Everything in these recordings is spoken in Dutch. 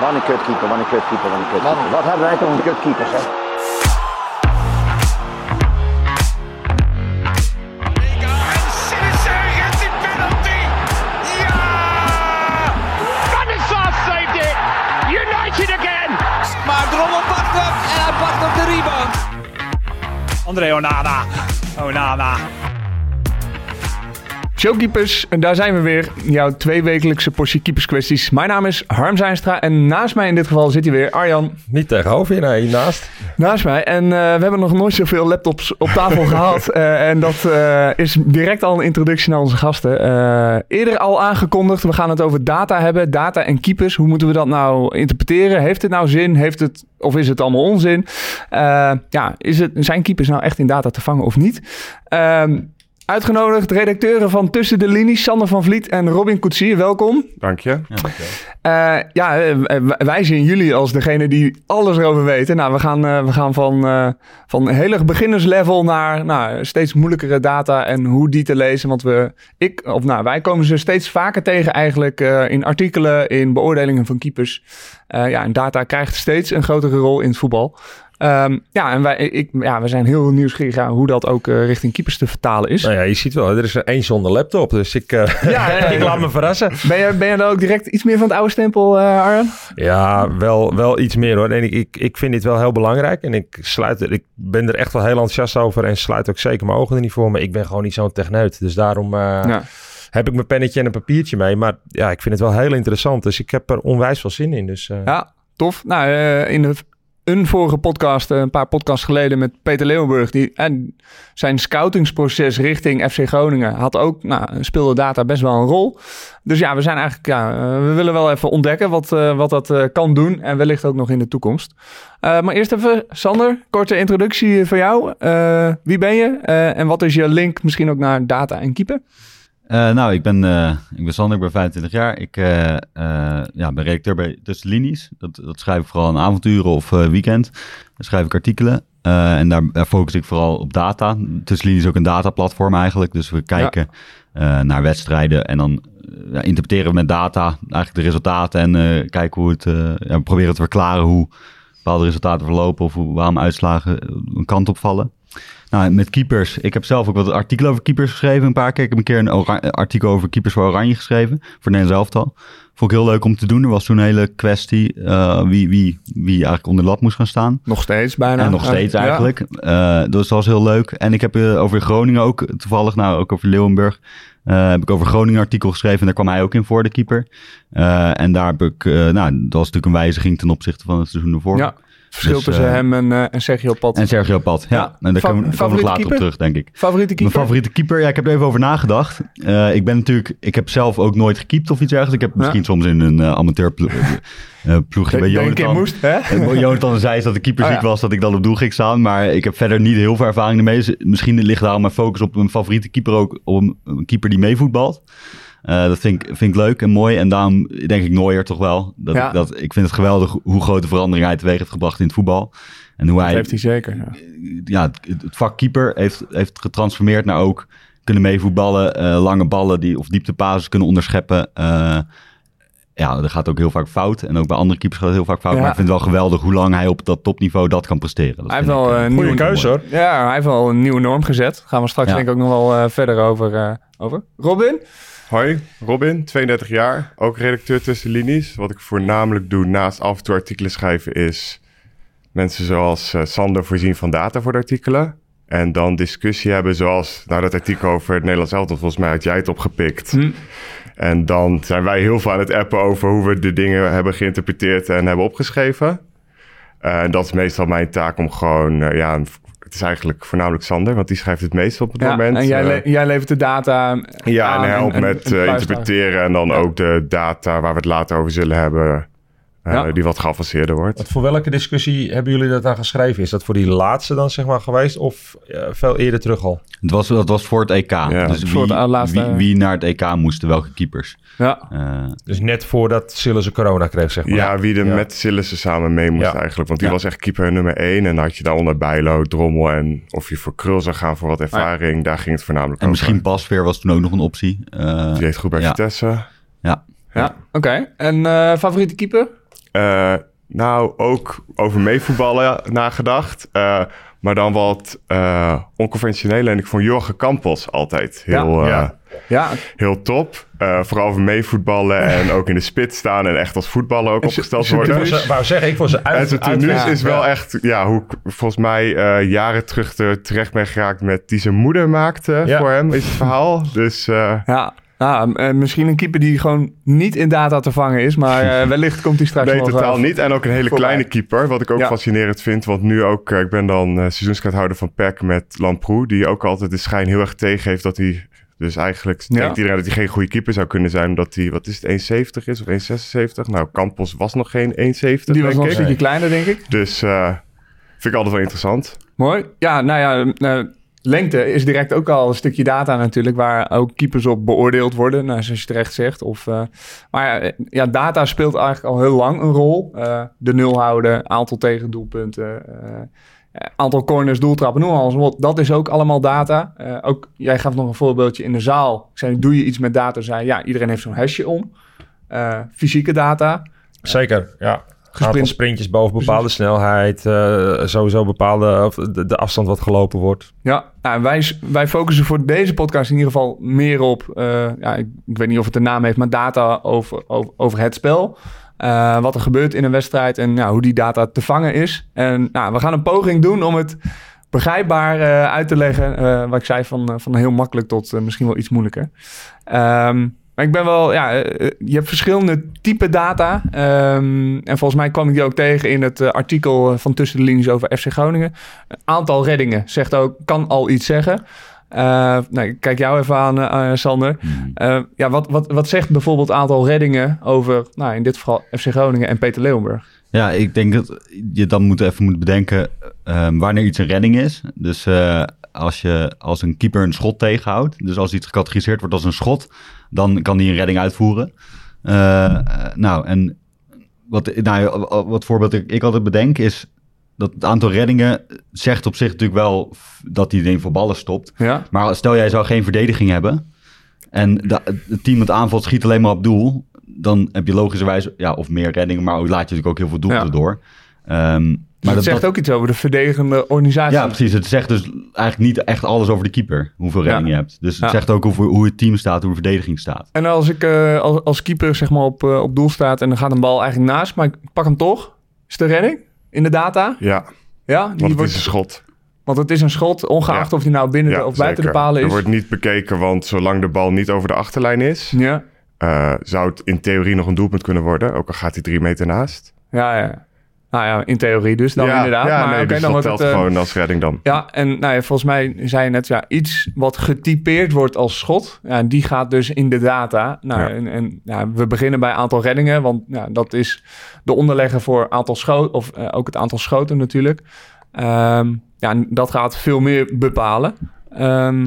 Wat een kutkeeper, wat een kutkeeper, wat een kutkeeper. Wat hebben wij toch een kutkeepers, hè? En Sinister gets die penalty. Ja! Stanislav saved it. United again. Maar Drommel pakt hem en hij pakt op de rebound. André Onana. Onana. Showkeepers, en daar zijn we weer. Jouw tweewekelijkse portie keeperskwesties. Mijn naam is Harm Zijnstra en naast mij in dit geval zit hij weer Arjan Niet tegenover je, nee, hiernaast. naast mij. En eh, we hebben nog nooit zoveel laptops op tafel gehad. Eh, en dat eh, is direct al een introductie naar onze gasten. Eerder al aangekondigd, we gaan het over data hebben. Data en keepers, hoe moeten we dat nou interpreteren? Heeft het nou zin? Heeft het, of is het allemaal onzin? Ja, is het, zijn keepers nou echt in data te vangen of niet? Ehm, Uitgenodigd redacteuren van Tussen de Linies, Sander van Vliet en Robin Koetsier. Welkom. Dank je. Eh, ja, eh, wij zien jullie als degene die alles erover weten. Nou, we gaan, eh, we gaan van, eh van heel beginnerslevel naar nou, steeds moeilijkere data en hoe die te lezen. Want we, ik, of nou, wij komen ze steeds vaker tegen eigenlijk eh, in artikelen, in beoordelingen van keepers. Eh, ja, en data krijgt steeds een grotere rol in het voetbal. Ehm, ja, en wij, ik, ja, we zijn heel nieuwsgierig aan hoe dat ook eh, richting keepers te vertalen is. Nou ja, je ziet wel, er is er één zonder laptop, dus ik, eh, Ja, ik laat me verrassen. Ben je, ben je dan ook direct iets meer van het oude stempel, eh Arjan? Ja, wel, wel iets meer hoor. En ik, ik, ik vind dit wel heel belangrijk en ik, sluit, ik ben er echt wel heel enthousiast over en sluit ook zeker mijn ogen er niet voor. Maar ik ben gewoon niet zo'n techneut, dus daarom Ja. heb ik mijn pennetje en een papiertje mee. Maar ja, ik vind het wel heel interessant, dus ik heb er onwijs veel zin in. Dus, Ja, tof. Nou, in de, een vorige podcast, eh, een paar podcasts geleden met Peter Leeuwenburg, die, en zijn scoutingsproces richting FC Groningen had ook, nou, speelde data best wel een rol. Dus ja, we zijn eigenlijk, ja, eh, we willen wel even ontdekken wat, eh, wat dat kan doen en wellicht ook nog in de toekomst. Maar eerst even, Sander, korte introductie van jou. Wie ben je en wat is je link misschien ook naar data en keeper? Eh, nou, ik ben, eh, ik ben Sander, ik ben 25 jaar. Ik eh, ja, ben redacteur bij Tussen de Linies. Dat, dat schrijf ik vooral aan avonturen of weekend. Daar schrijf ik artikelen. En daar, daar focus ik vooral op data. Tussen de Linies is ook een dataplatform eigenlijk. Dus we kijken naar wedstrijden en dan ja, interpreteren we met data eigenlijk de resultaten. En kijken hoe het, ja, we proberen te verklaren hoe bepaalde resultaten verlopen of hoe, waarom uitslagen een kant op vallen. Nou, met keepers. Ik heb zelf ook wat artikelen over keepers geschreven een paar keer. Ik heb een keer een artikel over keepers voor Oranje geschreven. Voor Nederland elftal. Vond ik heel leuk om te doen. Er was toen een hele kwestie eh, wie, wie, wie eigenlijk onder de lat moest gaan staan. Nog steeds bijna. En nog steeds eigenlijk. Eh, dus dat was heel leuk. En ik heb eh, over Groningen ook, toevallig nou ook over Leeuwenburg, heb ik over Groningen een artikel geschreven. En daar kwam hij ook in voor, de keeper. En daar heb ik, nou, dat was natuurlijk een wijziging ten opzichte van het seizoen ervoor. Ja, verschil Dus, tussen eh, hem en, eh, en Sergio Pat. En Sergio Pat, ja. Ja. En daar komen, komen we nog later op terug, denk ik. Favoriete keeper? Mijn favoriete keeper? Ja, ik heb er even over nagedacht. Eh, ik ben natuurlijk, ik heb zelf ook nooit gekiept of iets dergelijks. Ik heb misschien soms in een uh, amateurploegje bij Jonathan. moest, hè? Jonathan zei dat de keeper Oh, ziek ja. was, dat ik dan op doel ging staan. Maar ik heb verder niet heel veel ervaring ermee. Dus misschien ligt daarom mijn focus op mijn favoriete keeper ook. Op een, een keeper die meevoetbalt. Eh, dat vind ik, vind ik leuk en mooi. En daarom denk ik Nooier toch wel. Dat, Ja. dat, ik vind het geweldig hoe grote verandering hij teweeg heeft gebracht in het voetbal. En hoe Dat hij heeft hij zeker. Ja. ja, het, het vak keeper heeft, heeft getransformeerd naar ook kunnen meevoetballen, eh, lange ballen die, of dieptepases kunnen onderscheppen. Eh, ja, dat gaat ook heel vaak fout. En ook bij andere keepers gaat het heel vaak fout. Ja. Maar ik vind het wel geweldig hoe lang hij op dat topniveau dat kan presteren. Dat Hij heeft wel eh, een nieuwe keuze, hoor. Ja, hij heeft wel een nieuwe norm gezet. Gaan we straks Ja. denk ik ook nog wel eh, verder over, eh, over. Robin? Hoi, Robin, 32 jaar, ook redacteur tussen linies. Wat ik voornamelijk doe naast af en toe artikelen schrijven is mensen zoals eh, Sander voorzien van data voor de artikelen. En dan discussie hebben zoals, nou dat artikel over het Nederlands elftal, volgens mij had jij het opgepikt. Hm. En dan zijn wij heel veel aan het appen over hoe we de dingen hebben geïnterpreteerd en hebben opgeschreven. Eh, En dat is meestal mijn taak om gewoon, eh, ja, een- het is eigenlijk voornamelijk Sander, want die schrijft het meest op het Ja, moment. en jij, Eh, le- jij levert de data ja, aan en helpt met en eh, interpreteren en dan ook de data waar we het later over zullen hebben, Ja. die wat geavanceerder wordt. Wat voor welke discussie hebben jullie dat aan geschreven? Is dat voor die laatste dan zeg maar geweest of eh, veel eerder terug al? Het was, dat was voor het EK. dus Voor wie, het laatste- wie, wie naar het EK moesten, welke keepers. Ja. Eh, Dus net voordat Sillissen corona kreeg zeg maar. Ja, wie er Ja. met Sillissen samen mee moest Ja. eigenlijk. Want die Ja. was echt keeper nummer één. En dan had je daaronder Bijlo, Drommel en of je voor Krul zou gaan voor wat ervaring. Daar ging het voornamelijk en over. misschien Pasveer was toen ook nog een optie. Eh, Die deed goed bij ja. Vitesse. ja. Ja, oké. En eh, favoriete keeper? Eh, nou, ook over meevoetballen nagedacht. Eh, maar dan wat uh, onconventioneel. En ik vond Jorge Campos altijd heel, Ja, ja. heel top. Eh, vooral over meevoetballen en ook in de spits staan. En echt als voetballer ook En opgesteld worden. Ik wou zeggen, ik En uit, zijn uit- tenues ja, is wel echt, ja, hoe ik volgens mij eh, jaren terug er terecht ben geraakt met die zijn moeder maakte voor hem, is het verhaal. Dus eh, ja. Nou, eh, misschien een keeper die gewoon niet in data te vangen is, maar eh, wellicht komt hij straks nee, totaal niet. En ook een hele voorbij. kleine keeper, wat ik ook Ja. fascinerend vind. Want nu ook, eh, ik ben dan seizoenskaarthouder van PEC met Lamproe, die ook altijd de schijn heel erg tegen heeft dat hij... Dus eigenlijk Ja. denkt iedereen dat hij geen goede keeper zou kunnen zijn, omdat hij, wat is het, 1,70 is of 1,76? Nou, Campos was nog geen 1,70, Die was nog een stukje kleiner, denk ik. Dus vind ik altijd wel interessant. Mooi. Ja, nou ja, eh, lengte is direct ook al een stukje data natuurlijk, waar ook keepers op beoordeeld worden, nou, zoals je terecht zegt. Of, eh, maar ja, ja, data speelt eigenlijk al heel lang een rol. Eh, de nul houden, aantal tegendoelpunten, eh, eh, aantal corners, doeltrappen, noem alles wat. Dat is ook allemaal data. Eh, ook, jij gaf nog een voorbeeldje in de zaal. Ik doe je iets met data? Zei, ja, iedereen heeft zo'n hesje om. Eh, fysieke data. Zeker, ja. Gesprint. Sprintjes boven bepaalde snelheid. eh, sowieso bepaalde, of de, de afstand wat gelopen wordt. Ja, nou, wij, wij focussen voor deze podcast in ieder geval meer op, eh, ja, ik, ik weet niet of het een naam heeft, maar data over, over, over het spel. Eh, wat er gebeurt in een wedstrijd en ja, hoe die data te vangen is. En nou, we gaan een poging doen om het begrijpbaar uit te leggen. eh, wat ik zei, van, van heel makkelijk tot misschien wel iets moeilijker. Ehm, maar ik ben wel, ja, eh, eh, je hebt verschillende type data. Ehm, en volgens mij kwam ik die ook tegen in het eh, artikel van Tussen de Linies over FC Groningen. Een aantal reddingen zegt ook, kan al iets zeggen. Nou, ik kijk jou even aan, Sander. Eh, ja, wat, wat, wat zegt bijvoorbeeld aantal reddingen over, nou, in dit geval FC Groningen en Peter Leeuwenburg? Ja, ik denk dat je dan moet even moet bedenken ehm, wanneer iets een redding is. Dus als je als een keeper een schot tegenhoudt, dus als iets gecategoriseerd wordt als een schot, dan kan die een redding uitvoeren. Eh, eh, nou, en wat, nou, wat voorbeeld ik, ik altijd bedenk is dat het aantal reddingen zegt op zich natuurlijk wel dat hij ding voor ballen stopt. Ja, Maar stel jij zou geen verdediging hebben en de, het team dat aanvalt schiet alleen maar op doel, dan heb je logischerwijs ja, of meer reddingen, maar ook laat je natuurlijk ook heel veel doelpunten Ja. door. Ehm, maar het zegt ook iets over de verdedigende organisatie. ja, precies. Het zegt dus eigenlijk niet echt alles over de keeper, hoeveel Ja. reddingen je hebt. Dus het Ja. zegt ook over hoe het team staat, hoe de verdediging staat. En als ik eh, als, als keeper zeg maar op, eh, op doel staat en dan gaat een bal eigenlijk naast, maar ik pak hem toch, is de redding in de data? Ja, Ja, want die wordt, is een schot. want het is een schot, ongeacht Ja. of die nou binnen de, of buiten zeker. de palen Er is. wordt niet bekeken, want zolang de bal niet over de achterlijn is, Ja, eh, zou het in theorie nog een doelpunt kunnen worden. Ook al gaat hij drie meter naast. ja, ja. Nou ja, in theorie dus dan ja, inderdaad. Ja, maar nee, dus dan dat telt het, eh, gewoon als redding dan. Ja, en nou ja, volgens mij zei je net, ja, iets wat getypeerd wordt als schot, ja, die gaat dus in de data. Nou, Ja. En, en ja, we beginnen bij aantal reddingen, want ja, dat is de onderlegger voor aantal schoten, of eh, ook het aantal schoten natuurlijk. Ehm, ja, dat gaat veel meer bepalen. Ehm,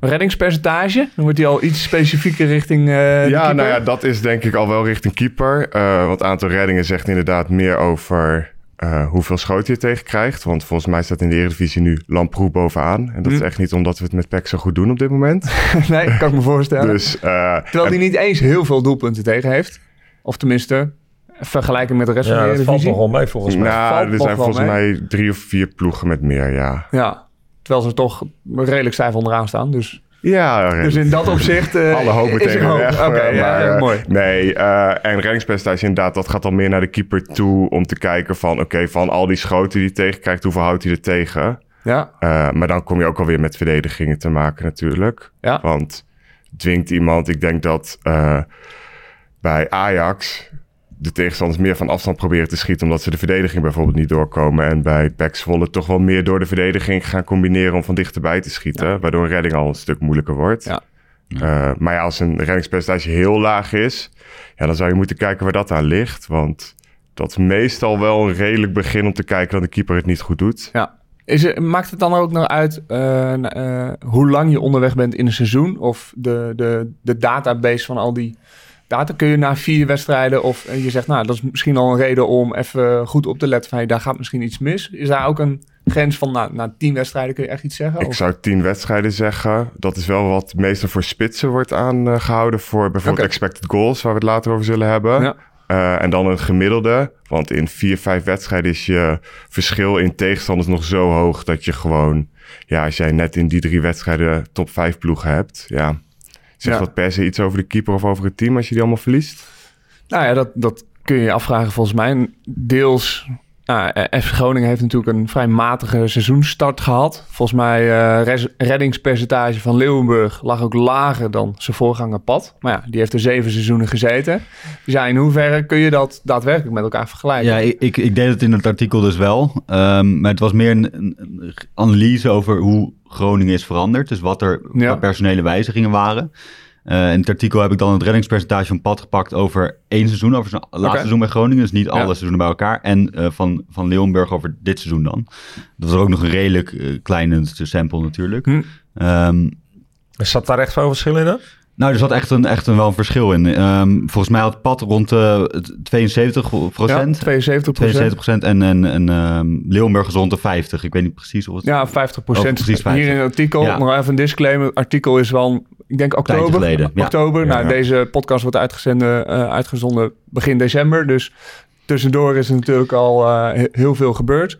reddingspercentage, dan wordt die al iets specifieker richting eh de ja, keeper. nou ja, dat is denk ik al wel richting keeper. Eh want aantal reddingen zegt inderdaad meer over eh, hoeveel schoten je tegen krijgt. Want volgens mij staat in de Eredivisie nu Lamproe bovenaan. En dat is Hm. echt niet omdat we het met PEC zo goed doen op dit moment. nee, kan ik me voorstellen. Dus, eh, Terwijl en- hij niet eens heel veel doelpunten tegen heeft. Of tenminste, vergelijken met de rest van Ja, de dat valt Eredivisie. nog wel mee volgens mij. nou, valt er zijn volgens mee. mij drie of vier ploegen met meer, ja. Ja, terwijl ze toch redelijk stijf onderaan staan. Dus, Ja, dus in dat opzicht eh, alle hoop is er meteen hoop. weg. Oké, eh, ja, eh, mooi. Nee, eh, en reddingspercentage inderdaad, dat gaat dan meer naar de keeper toe... om te kijken van, oké, van al die schoten die hij tegenkrijgt... hoeveel houdt hij er tegen? Ja, Eh, maar dan kom je ook alweer met verdedigingen te maken natuurlijk. Ja. Want dwingt iemand, ik denk dat eh, bij Ajax de tegenstanders meer van afstand proberen te schieten... omdat ze de verdediging bijvoorbeeld niet doorkomen. En bij PEC Zwolle toch wel meer door de verdediging gaan combineren... om van dichterbij te schieten. Waardoor een redding al een stuk moeilijker wordt. Ja. Eh, maar ja, als een reddingspercentage heel laag is... Ja, dan zou je moeten kijken waar dat aan ligt. Want dat is meestal wel een redelijk begin om te kijken... dat de keeper het niet goed doet. ja. Is er, maakt het dan ook nog uit eh, eh, hoe lang je onderweg bent in een seizoen? Of de, de, de database van al die data? Kun je na vier wedstrijden of eh, je zegt, nou, dat is misschien al een reden om even goed op te letten van, hey, daar gaat misschien iets mis. Is daar ook een grens van, nou, na tien wedstrijden kun je echt iets zeggen? Ik Of- zou tien wedstrijden zeggen. Dat is wel wat meestal voor spitsen wordt aangehouden. Voor bijvoorbeeld expected goals, waar we het later over zullen hebben. Ja. Eh, en dan een gemiddelde. Want in vier, vijf wedstrijden is je verschil in tegenstanders nog zo hoog dat je gewoon, ja, als jij net in die drie wedstrijden top vijf ploegen hebt, ja. Zegt Ja. dat per se iets over de keeper of over het team als je die allemaal verliest? Nou ja, dat, dat kun je je afvragen volgens mij. Deels, nou, eh, FC Groningen heeft natuurlijk een vrij matige seizoensstart gehad. Volgens mij res- reddingspercentage van Leeuwenburg lag ook lager dan zijn voorganger Pat. Maar ja, die heeft er zeven seizoenen gezeten. Dus ja, in hoeverre kun je dat daadwerkelijk met elkaar vergelijken? Ja, ik, ik, ik deed het in het artikel dus wel. Ehm, maar het was meer een, analyse over hoe Groningen is veranderd. Dus wat er Ja. personele wijzigingen waren. Eh, in het artikel heb ik dan het reddingspercentage van Pad gepakt over één seizoen, over zijn laatste seizoen bij Groningen. Dus niet alle Ja. seizoenen bij elkaar. En eh, van, van Leeuwenburg over dit seizoen dan. Dat was ook nog een redelijk eh, kleine sample natuurlijk. Hm. Ehm, Zat daar echt veel verschil in dan? Nou, er zat echt een, echt een wel een verschil in. Ehm, volgens mij had Pad rond de 72 Ja, procent. 72 72% en, en, en ehm, Leeuwenburg is rond de 50. Ik weet niet precies of het... Ja, 50 Oh, precies 50. Hier in het artikel, Ja. nog even een disclaimer. Het artikel is wel, ik denk oktober. geleden, ja. Oktober. Nou, Ja. deze podcast wordt uitgezonden, eh, uitgezonden begin december. Dus tussendoor is er natuurlijk al eh, he- heel veel gebeurd.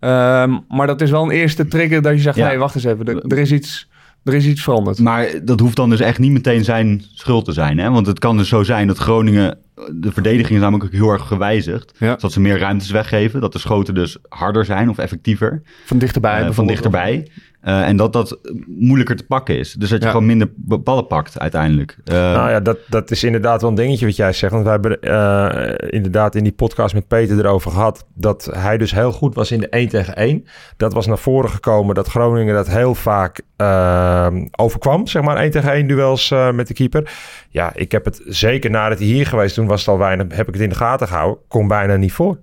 Ehm, maar dat is wel een eerste trigger dat je zegt, Ja. nee, wacht eens even. Er, er, is iets, er is iets veranderd. Maar dat hoeft dan dus echt niet meteen zijn schuld te zijn. Hè? Want het kan dus zo zijn dat Groningen... De verdediging is namelijk ook heel erg gewijzigd. Ja. Zodat ze meer ruimtes weggeven. Dat de schoten dus harder zijn of effectiever. Van dichterbij eh, van dichterbij. Eh, en dat dat moeilijker te pakken is. Dus dat je Ja. gewoon minder ballen pakt uiteindelijk. Eh, Nou ja, dat, dat is inderdaad wel een dingetje wat jij zegt. Want wij hebben eh, inderdaad in die podcast met Peter erover gehad... dat hij dus heel goed was in de 1 tegen 1. Dat was naar voren gekomen dat Groningen dat heel vaak overkwam. Zeg maar 1 tegen 1 duels met de keeper. Ja, ik heb het zeker nadat hij hier geweest... toen was het al weinig, heb ik het in de gaten gehouden. Kom bijna niet voor.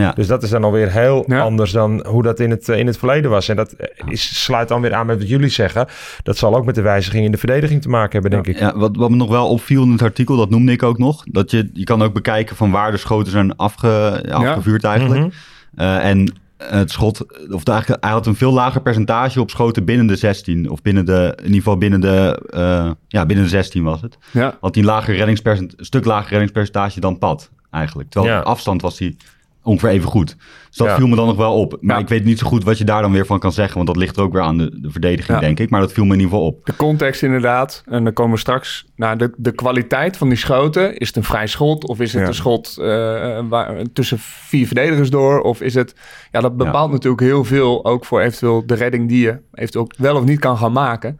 Ja. Dus dat is dan alweer heel Ja. anders dan hoe dat in het, eh, in het verleden was. En dat eh, is, sluit dan weer aan met wat jullie zeggen. Dat zal ook met de wijziging in de verdediging te maken hebben, denk ik. Ja, wat, wat me nog wel opviel in het artikel, dat noemde ik ook nog. Dat je, je kan ook bekijken van waar de schoten zijn afge, afgevuurd eigenlijk. Mhm. Eh, en het schot, of de, eigenlijk, hij had een veel lager percentage op schoten binnen de 16. Of binnen de, in ieder geval binnen de, eh, ja, binnen de 16 was het. Ja. Had hij een, lager reddingspercent, een stuk lager reddingspercentage dan pad eigenlijk. Terwijl Ja. op afstand was hij ongeveer even goed. Dus dat Ja. viel me dan nog wel op. Maar Ja. ik weet niet zo goed wat je daar dan weer van kan zeggen. Want dat ligt er ook weer aan de, de verdediging, Ja. denk ik. Maar dat viel me in ieder geval op. De context inderdaad. En dan komen we straks naar de, de kwaliteit van die schoten. Is het een vrij schot? Of is het Ja. een schot eh, waar, tussen vier verdedigers door? Of is het... Ja, dat bepaalt natuurlijk heel veel ook voor eventueel de redding die je eventueel ook wel of niet kan gaan maken.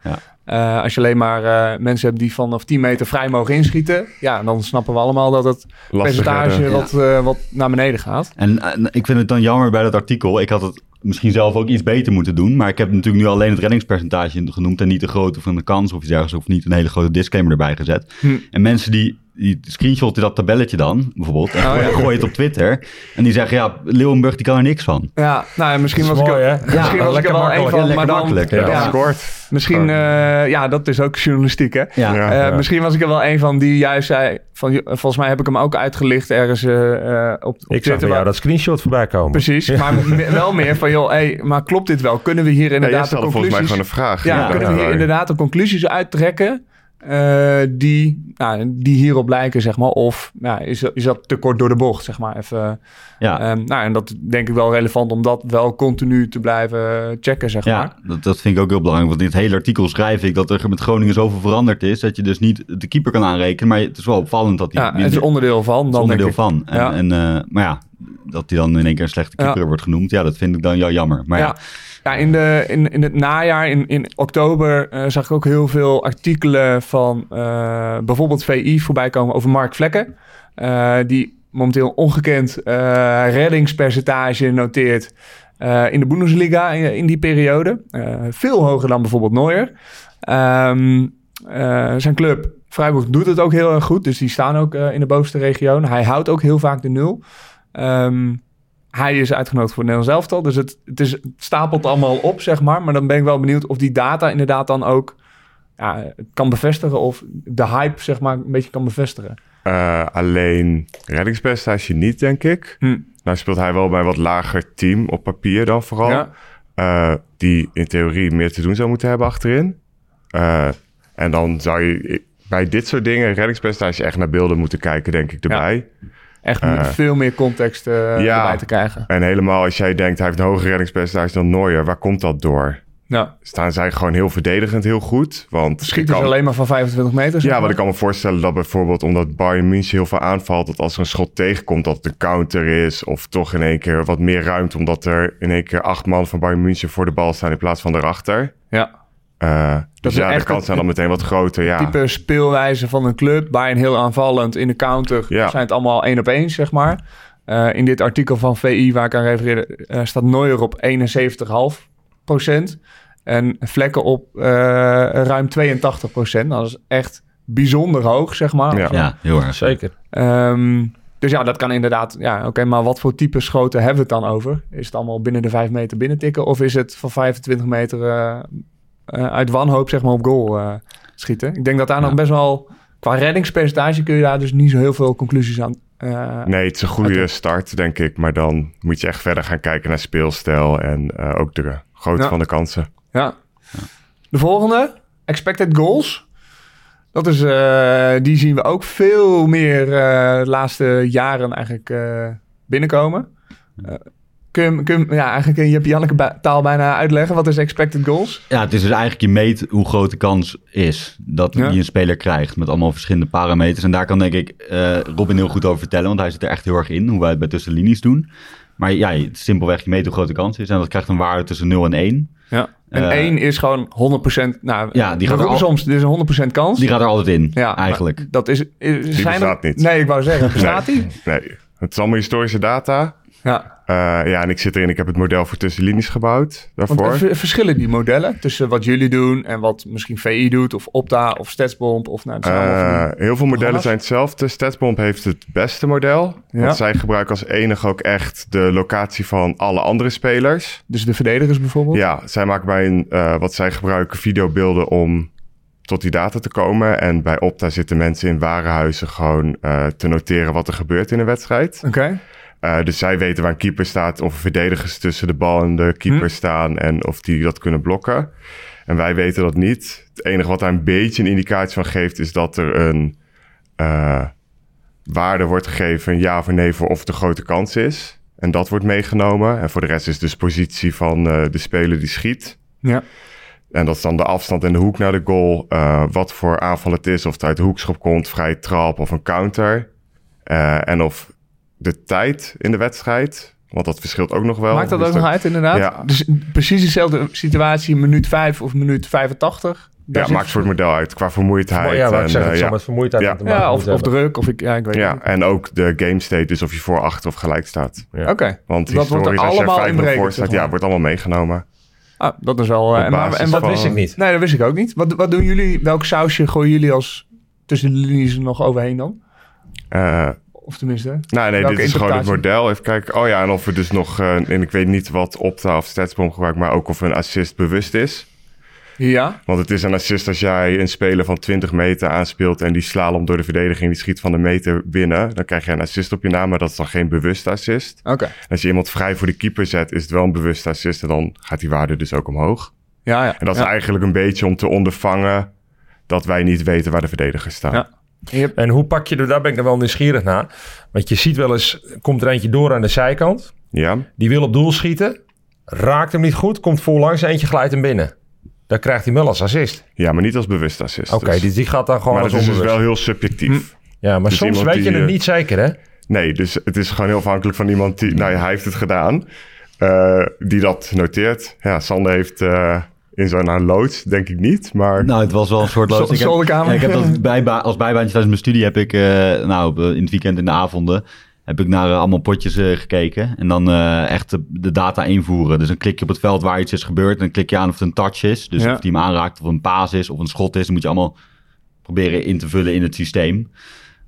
Eh, als je alleen maar eh, mensen hebt die vanaf 10 meter vrij mogen inschieten... Ja, dan snappen we allemaal dat het percentage wat, eh, wat naar beneden gaat. En, en ik vind het dan jammer bij dat artikel. Ik had het misschien zelf ook iets beter moeten doen. Maar ik heb natuurlijk nu alleen het reddingspercentage genoemd. En niet de grootte van de kans of iets dergelijks. Of niet een hele grote disclaimer erbij gezet. Hm. En mensen die, die screenshotten dat tabelletje dan, bijvoorbeeld. En Oh, ja. gooien het op Twitter. En die zeggen, ja, Leeuwenburg die kan er niks van. Ja, nou ja, misschien Dat was is ik mooi, er, hè? misschien Ja, was ik er wel een makkelijk. van, Ja, maar dan... makkelijk, Ja, ja. scoort. Misschien, eh, ja, dat is ook journalistiek, hè? Ja. Ja. Eh, Misschien was ik er wel een van die juist zei... Van, "Jo, volgens mij heb ik hem ook uitgelicht ergens eh, op, op Ik zag bij jou dat screenshot voorbij komen. Precies, maar wel meer van... joh, hey, maar klopt dit wel? Kunnen we hier inderdaad de stelde volgens mij conclusies... gewoon een vraag. ja, Ja, kunnen we hier Ja, inderdaad de conclusies uittrekken... eh, die, nou, die hierop lijken, zeg maar. Of nou, is, is dat te kort door de bocht, zeg maar. Even, Ja. Ehm, nou, en dat denk ik wel relevant om dat wel continu te blijven checken, zeg maar. Ja, dat, dat vind ik ook heel belangrijk. Want in het hele artikel schrijf ik dat er met Groningen zoveel veranderd is... dat je dus niet de keeper kan aanrekenen. Maar het is wel opvallend dat hij... Ja, het is onderdeel van. Het Dan onderdeel denk van. En, Ja. en, eh, maar ja, dat hij dan in één keer een slechte keeper Ja. wordt genoemd... ja, dat vind ik dan ja, jammer. Maar ja, ja. Ja, in, de, in, in het najaar, in, in oktober, eh, zag ik ook heel veel artikelen van eh, bijvoorbeeld VI voorbij komen over Mark Vlekken. eh, die momenteel ongekend reddingspercentage noteert in de Bundesliga in, die periode. Veel hoger dan bijvoorbeeld Neuer. Ehm, eh, zijn club Freiburg doet het ook heel erg goed, dus die staan ook in de bovenste regio. Hij houdt ook heel vaak de nul. Ehm, hij is uitgenodigd voor het Nederlands elftal. Dus het, het, is, het stapelt allemaal op, zeg maar. Maar dan ben ik wel benieuwd of die data inderdaad dan ook ja, kan bevestigen. Of de hype, zeg maar, een beetje kan bevestigen. Eh, alleen reddingspercentage niet, denk ik. Hm. Nou speelt hij wel bij een wat lager team op papier dan vooral. Ja. Eh, die in theorie meer te doen zou moeten hebben achterin. Eh, en dan zou je bij dit soort dingen reddingspercentage echt naar beelden moeten kijken, denk ik, erbij. Echt Eh, veel meer context eh, ja. erbij te krijgen. En helemaal als jij denkt, hij heeft een hoger reddingspercentage dan Neuer. Waar komt dat door? Ja. Staan zij gewoon heel verdedigend heel goed? Want Schieten ze kan- alleen maar van 25 meter? Ja, want ik kan me voorstellen dat bijvoorbeeld omdat Bayern München heel veel aanvalt, dat als er een schot tegenkomt, dat het een counter is. Of toch in één keer wat meer ruimte, omdat er in één keer acht man van Bayern München voor de bal staan in plaats van erachter. Ja. Eh dus is ja, de kansen zijn dan meteen wat groter. Ja, type speelwijze van een club. Bayern heel aanvallend. In de counter Ja. zijn het allemaal één op één, zeg maar. Eh, in dit artikel van VI, waar ik aan refereerde, eh, staat Neuer op 71,5 procent. En Vlekken op eh, ruim 82 procent. Dat is echt bijzonder hoog, zeg maar. Ja. Ja, heel erg. Zeker. Ehm, dus ja, dat kan inderdaad. Ja, oké, maar wat voor type schoten hebben we het dan over? Is het allemaal binnen de 5 meter binnentikken? Of is het van 25 meter uit wanhoop, zeg maar, op goal eh, schieten? Ik denk dat daar nog best wel. Qua reddingspercentage kun je daar dus niet zo heel veel conclusies aan. eh, nee, het is een goede start, denk ik. Maar dan moet je echt verder gaan kijken naar speelstijl en eh, ook de grootte Ja. van de kansen. Ja. De volgende, expected goals. Dat is, eh, die zien we ook veel meer eh, de laatste jaren eigenlijk eh, binnenkomen. Eh, kun je, kun je, ja, eigenlijk kun je op Janneke taal bijna uitleggen. Wat is expected goals? Ja, het is dus eigenlijk je meet hoe groot de kans is dat Ja. die een speler krijgt met allemaal verschillende parameters. En daar kan denk ik eh, Robin heel goed over vertellen, want hij zit er echt heel erg in, hoe wij het bij tussenlinies doen. Maar ja, simpelweg je meet hoe groot de kans is en dat krijgt een waarde tussen 0 en 1. Ja. En Eh, één is gewoon 100%. Nou, Ja, die gaat er al- soms, dit is een 100% kans. Die gaat er altijd in, ja, eigenlijk. Dat is, is, zijn er- bestaat niet. Nee, ik wou zeggen, bestaat die? Nee, het is allemaal historische data. Ja. Eh, ja, en ik zit erin. Ik heb het model voor tussenlinies gebouwd daarvoor. Want er verschillen die modellen tussen wat jullie doen en wat misschien VI doet, of Opta of Statsbomb? Of, nou, Eh, heel veel modellen programma's. zijn hetzelfde. Statsbomb heeft het beste model. Ja. Want zij gebruiken als enige ook echt de locatie van alle andere spelers. Dus de verdedigers bijvoorbeeld? Ja, zij maken bij een, eh, wat zij gebruiken videobeelden om tot die data te komen. En bij Opta zitten mensen in warenhuizen gewoon eh, te noteren wat er gebeurt in een wedstrijd. Oké. Eh, dus zij weten waar een keeper staat, of er verdedigers tussen de bal en de keeper Hm. staan en of die dat kunnen blokken. En wij weten dat niet. Het enige wat daar een beetje een indicatie van geeft, is dat er een eh, waarde wordt gegeven, ja of nee, voor of het een grote kans is. En dat wordt meegenomen. En voor de rest is dus positie van eh, de speler die schiet. Ja. En dat is dan de afstand en de hoek naar de goal. wat voor aanval het is. Of het uit de hoekschop komt, vrije trap of een counter. En of de tijd in de wedstrijd. Want dat verschilt ook nog wel. Maakt dat Dus ook nog uit, inderdaad? Ja. Dus precies dezelfde situatie, minuut 5 of minuut 85? Daar Ja, zit- maakt voor het model uit. Qua vermoeidheid. Ja, maar ik en, zeg, het eh, zal ja. met vermoeidheid Ja. te maken Ja, of, of druk, of ik, ja, ik weet het Ja, niet. en ook de game state, dus of je voor, achter of gelijk staat. Ja. Oké, Want dat wordt er historisch, als je allemaal 5 in voor staat, ja, wordt allemaal meegenomen. Ah, dat is wel... eh, en, maar- basis en wat wist ik niet. Nee, dat wist ik ook niet. Wat, wat doen jullie, welk sausje gooien jullie als tussen de linies er nog overheen dan? Eh, Of tenminste... nou, nee, dit is gewoon het model. Even kijken. Oh ja, en of we dus nog... eh, en ik weet niet wat Opta of Statsbomb gebruikt, maar ook of een assist bewust is. Ja, Want het is een assist als jij een speler van 20 meter aanspeelt en die slalom door de verdediging, die schiet van de meter binnen. Dan krijg je een assist op je naam, maar dat is dan geen bewuste assist. oké. Als je iemand vrij voor de keeper zet, is het wel een bewuste assist en dan gaat die waarde dus ook omhoog. Ja, ja. En dat is ja. eigenlijk een beetje om te ondervangen dat wij niet weten waar de verdedigers staan. Ja. En hoe pak je er, daar ben ik dan wel nieuwsgierig naar. Want je ziet wel eens, komt er eentje door aan de zijkant. Ja, Die wil op doel schieten. Raakt hem niet goed, komt voorlangs, eentje glijdt hem binnen. Dan krijgt hij wel als assist. ja maar niet als bewuste assist. Oké, dus. dus die gaat dan gewoon Maar als dat is dus wel heel subjectief. Ja, maar dus soms weet je het eh, niet zeker, hè? Nee, dus het is gewoon heel afhankelijk van iemand die... Nou ja, hij heeft het gedaan. eh, die dat noteert. Ja, Sander heeft eh, in zo'n loods, denk ik niet. Maar Nou, het was wel een soort Zo- loods. Ik heb, ja, ik heb dat bijba als bijbaantje tijdens mijn studie heb ik, eh, nou, eh, in het weekend in de avonden, heb ik naar eh, allemaal potjes gekeken. En dan echt de, de data invoeren. Dus dan klik je op het veld waar iets is gebeurd. En dan klik je aan of het een touch is. Dus Ja. of die hem aanraakt, of een paas is, of een schot is. Dan moet je allemaal proberen in te vullen in het systeem.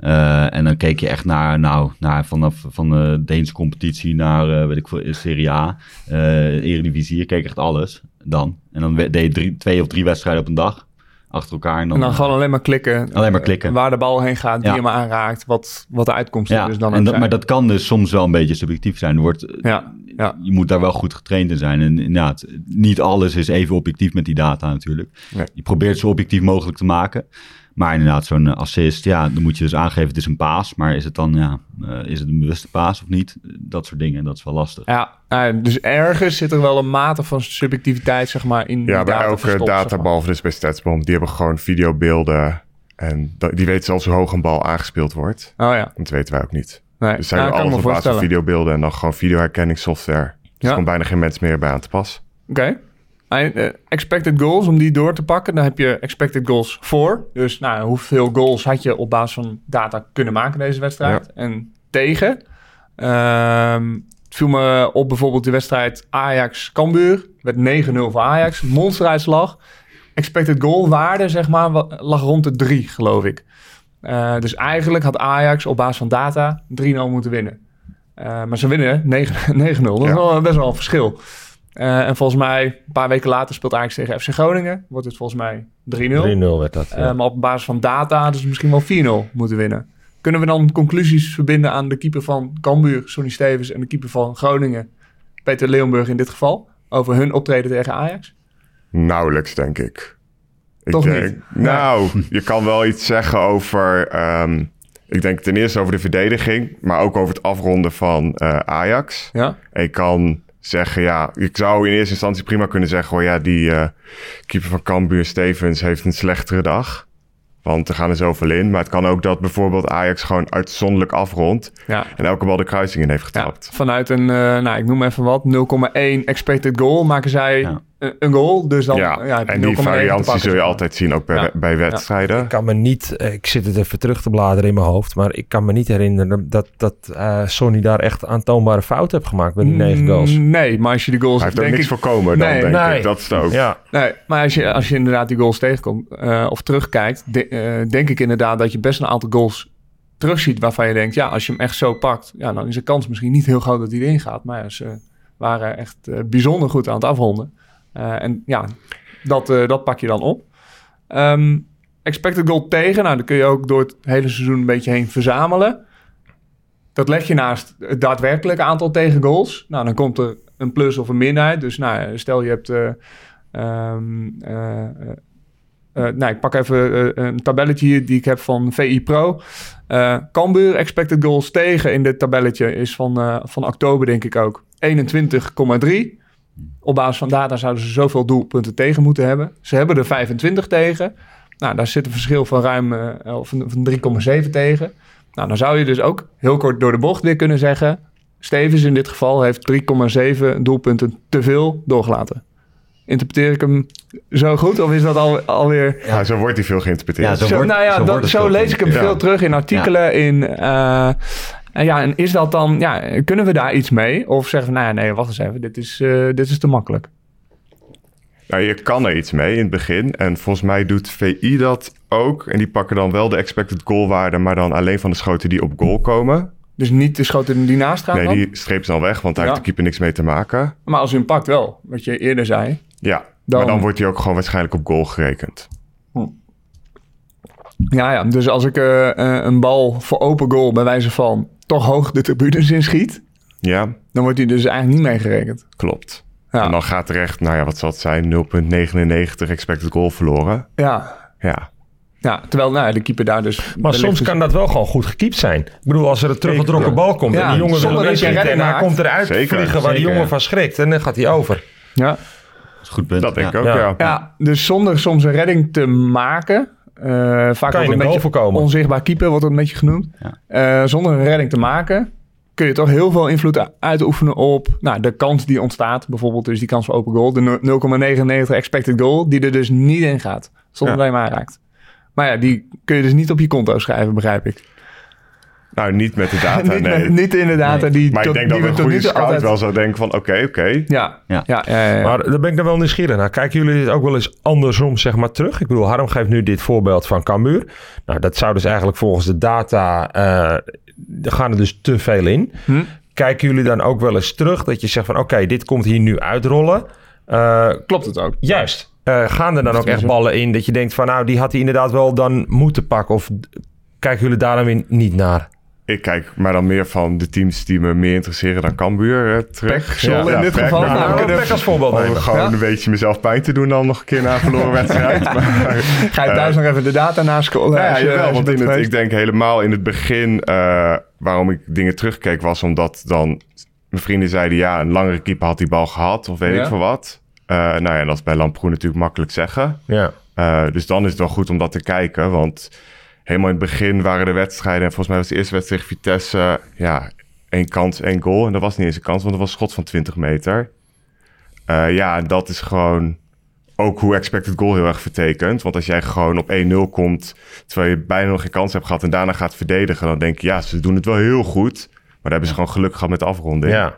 Eh, en dan keek je echt naar, nou, naar vanaf van de Deense competitie naar, eh, weet ik veel, Serie A, eh Eredivisie. Je keek echt alles dan. En dan deed je drie, twee of drie wedstrijden op een dag achter elkaar. En dan, En dan gewoon alleen maar klikken. Alleen maar klikken. eh, Waar de bal heen gaat, wie Ja. hem aanraakt, wat, wat de uitkomst ja, is dan en ook dat, zijn. maar dat kan dus soms wel een beetje subjectief zijn. Er wordt, Ja, ja. Je moet daar wel goed getraind in zijn. En inderdaad, niet alles is even objectief met die data natuurlijk. Je probeert het zo objectief mogelijk te maken. Maar inderdaad, zo'n eh, assist, ja, dan moet je dus aangeven het is een paas. Maar is het dan, ja, eh, is het een bewuste paas of niet? Dat soort dingen, dat is wel lastig. Ja, nou, dus ergens zit er wel een mate van subjectiviteit, zeg maar, in Ja, bij elke verstopt, data, zeg maar. behalve dus bij Statsbomb, die hebben gewoon videobeelden. En die weten zelfs hoe hoog een bal aangespeeld wordt. Oh ja, Dat weten wij ook niet. nee. Dus zij Ja, doen kan ik alles op basis van videobeelden en dan gewoon videoherkenningssoftware. Er is Ja. gewoon bijna geen mens meer bij aan te pas. Oké. Eh, expected goals, om die door te pakken, dan heb je expected goals voor. Dus nou, hoeveel goals had je op basis van data kunnen maken deze wedstrijd? En tegen. Ehm, het viel me op bijvoorbeeld de wedstrijd Ajax-Cambuur. werd 9-0 voor Ajax. Monsteruitslag. Expected goal waarde, zeg maar, lag rond de 3, geloof ik. Eh, dus eigenlijk had Ajax op basis van data 3-0 moeten winnen. Eh, maar ze winnen 9 9-0. Dat is Ja. wel best wel een verschil. Eh, en volgens mij, een paar weken later speelt Ajax tegen FC Groningen. Wordt het volgens mij 3-0. 3-0 werd dat. ja. Eh, maar op basis van data hadden ze misschien wel 4-0 moeten winnen. Kunnen we dan conclusies verbinden aan de keeper van Cambuur, Sonny Stevens... en de keeper van Groningen, Peter Leeuwenburg in dit geval... over hun optreden tegen Ajax? Nauwelijks, denk ik. ik Toch denk, niet? Nou, je kan wel iets zeggen over... ehm, ik denk ten eerste over de verdediging... maar ook over het afronden van eh, Ajax. Ja? En je kan zeggen, ja... Ik zou in eerste instantie prima kunnen zeggen... Oh ja, die eh, keeper van Cambuur, Stevens, heeft een slechtere dag. Want er gaan er zoveel in. Maar het kan ook dat bijvoorbeeld Ajax gewoon uitzonderlijk afrondt... Ja. en elke bal de kruising in heeft Ja, getrapt. vanuit een, eh, nou ik noem even wat, 0,1 expected goal maken zij Ja. Een, goal. Dus dan Ja, ja, en die 0,1 te variantie zul je altijd zien, ook bij, Ja. bij wedstrijden. Ik kan me niet, eh, ik zit het even terug te bladeren in mijn hoofd, maar ik kan me niet herinneren dat, dat eh Sonny daar echt aantoonbare fouten heeft gemaakt met die negen goals. Mm, Nee, maar als je de goals... Hij heeft ook denk niks ik, voorkomen dan, Nee, denk nee. ik. Dat is het ook. Ja, Nee, maar als je, als je inderdaad die goals tegenkomt eh, of terugkijkt, de- eh, denk ik inderdaad dat je best een aantal goals terugziet waarvan je denkt, ja, als je hem echt zo pakt, ja, dan is de kans misschien niet heel groot dat hij erin gaat. Maar ja, ze waren echt eh, bijzonder goed aan het afronden. Eh, en ja, dat, eh, dat pak je dan op. Ehm, expected goal tegen, nou, dan kun je ook door het hele seizoen een beetje heen verzamelen. Dat leg je naast het daadwerkelijke aantal tegengoals. Nou, dan komt er een plus of een min uit. Dus nou, stel je hebt... eh, nou, ik pak even een tabelletje hier die ik heb van VI Pro. Eh Cambuur expected goals tegen in dit tabelletje is van, van oktober denk ik ook 21,3. Op basis van data zouden ze zoveel doelpunten tegen moeten hebben. Ze hebben er 25 tegen. Nou, daar zit een verschil van ruim eh, of van van 3,7 tegen. Nou, dan zou je dus ook heel kort door de bocht weer kunnen zeggen... Stevens in dit geval heeft 3,7 doelpunten te veel doorgelaten. Interpreteer ik hem zo goed of is dat al, alweer... Ja, zo wordt hij veel geïnterpreteerd. Ja, zo Zo, wordt- nou ja, zo dat, zo lees ik hem Ja. veel terug in artikelen. In, eh, en ja, en is dat dan, ja, kunnen we daar iets mee? Of zeggen we, nou ja, nee, wacht eens even, dit is, eh, dit is te makkelijk. Nou, je kan er iets mee in het begin. En volgens mij doet VI dat ook. En die pakken dan wel de expected goal waarde, maar dan alleen van de schoten die op goal komen. Dus niet de schoten die naast gaan Nee, dan? die streept ze dan weg, want daar Ja. heeft de keeper niks mee te maken. Maar als u hem pakt wel, wat je eerder zei. Ja, Dan- maar dan wordt hij ook gewoon waarschijnlijk op goal gerekend. Ja, ja, dus als ik eh, eh, een bal voor open goal bij wijze van toch hoog de tribunes inschiet... Ja, dan wordt hij dus eigenlijk niet meegerekend. klopt. Ja. En dan gaat er echt, nou ja, wat zal het zijn? 0,99 expected goal verloren. Ja, Ja, ja terwijl nou, de keeper daar dus... maar soms dus- kan dat wel gewoon goed gekiept zijn. Ik bedoel, als er een teruggetrokken bal komt Ja, en die jongen wil inschieten en redding hij komt eruit Zeker, vliegen waar die jongen van schrikt en dan gaat hij over. Ja, Dat is een goed punt. dat denk ik ook, Ja. ja. Ja, dus zonder soms een redding te maken. Eh, vaak Kan je wordt het een beetje voorkomen. onzichtbaar keeper, wordt het een beetje genoemd. Eh, zonder een redding te maken, kun je toch heel veel invloed uitoefenen op nou, de kans die ontstaat. Bijvoorbeeld dus die kans voor open goal. De no- 0,99 expected goal, die er dus niet in gaat. Zonder Ja. dat je hem aanraakt. Maar ja, die kun je dus niet op je konto schrijven, begrijp ik. Nou, niet met de data, niet, nee. met- niet in de data die, maar ik tot- denk die dat we een goede nu toe scout altijd... wel zou denken van, oké, oké. Ja, ja. Ja. Ja, ja, ja. Maar daar ben ik dan wel nieuwsgierig naar. Kijken jullie dit ook wel eens andersom zeg maar terug? Ik bedoel, Harm geeft nu dit voorbeeld van Cambuur. Nou, dat zou dus eigenlijk volgens de data... eh, er gaan er dus te veel in. Hm? Kijken jullie dan ook wel eens terug dat je zegt van... oké, dit komt hier nu uitrollen. Eh, Klopt het ook. juist. Eh, gaan er dan ook echt ballen in dat je denkt van... nou, die had hij inderdaad wel dan moeten pakken? Of kijken jullie daar dan weer niet naar? Ik kijk maar dan meer van de teams die me meer interesseren dan Cambuur eh, terug. Pek, Zwolle in dit Pek, geval. maar Nou, Pek als voorbeeld nemen. gewoon Ja. een beetje mezelf pijn te doen dan nog een keer na een verloren wedstrijd. Maar, Ga je thuis nog even de data nascrollen? Nou ja, je- jawel, want in het, ik denk helemaal in het begin eh, waarom ik dingen terugkeek was omdat dan mijn vrienden zeiden ja, een langere keeper had die bal gehad of weet Ja. ik veel wat. Eh, nou ja, en dat is bij Lamproen natuurlijk makkelijk zeggen. Ja. Eh, dus dan is het wel goed om dat te kijken, want helemaal in het begin waren de wedstrijden en volgens mij was de eerste wedstrijd tegen Vitesse ja, één kans, één goal. En dat was niet eens een kans, want dat was een schot van 20 meter. Eh, ja, en dat is gewoon ook hoe expected goal heel erg vertekent. Want als jij gewoon op 1-0 komt, terwijl je bijna nog geen kans hebt gehad en daarna gaat verdedigen, dan denk je, ja, ze doen het wel heel goed. Maar daar hebben ze gewoon geluk gehad met de afronding. ja.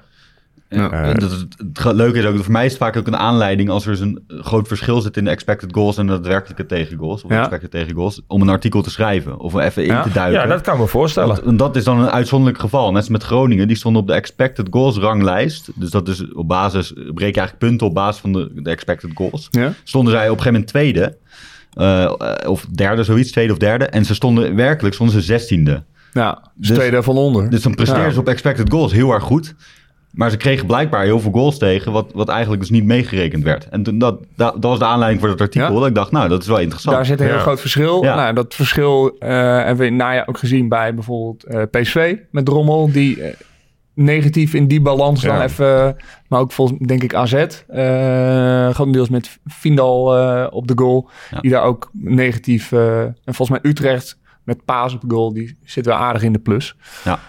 Ja, Eh, dat, het, het leuke is ook, voor mij is het vaak ook een aanleiding als er eens een groot verschil zit in de expected goals en de daadwerkelijke tegengoals, of Ja. expected tegengoals, om een artikel te schrijven of even in Ja. te duiken. ja, dat kan ik me voorstellen. Want- dat is dan een uitzonderlijk geval. Net als met Groningen, die stonden op de expected goals ranglijst. Dus dat is op basis, breek je eigenlijk punten op basis van de, de expected goals. Ja? Stonden zij op een gegeven moment tweede, eh, of derde, zoiets, tweede of derde. En ze stonden werkelijk, stonden ze zestiende. Ja, dus tweede van onder. Dus dan presteerden Ja. ze op expected goals heel erg goed. Maar ze kregen blijkbaar heel veel goals tegen, wat, wat eigenlijk dus niet meegerekend werd. En toen, dat, dat, dat was de aanleiding voor dat artikel. Ja. Dat ik dacht, nou, dat is wel interessant. Daar zit een heel Ja. groot verschil. Ja. Nou, dat verschil eh, hebben we in najaar ook gezien bij bijvoorbeeld eh, PSV met Drommel. Die eh, negatief in die balans dan even... Maar ook volgens denk ik AZ. eh grotendeels met Vindal eh, op de goal. Ja. Die daar ook negatief... en volgens mij Utrecht met Paas op de goal. Die zit wel aardig in de plus. Ja.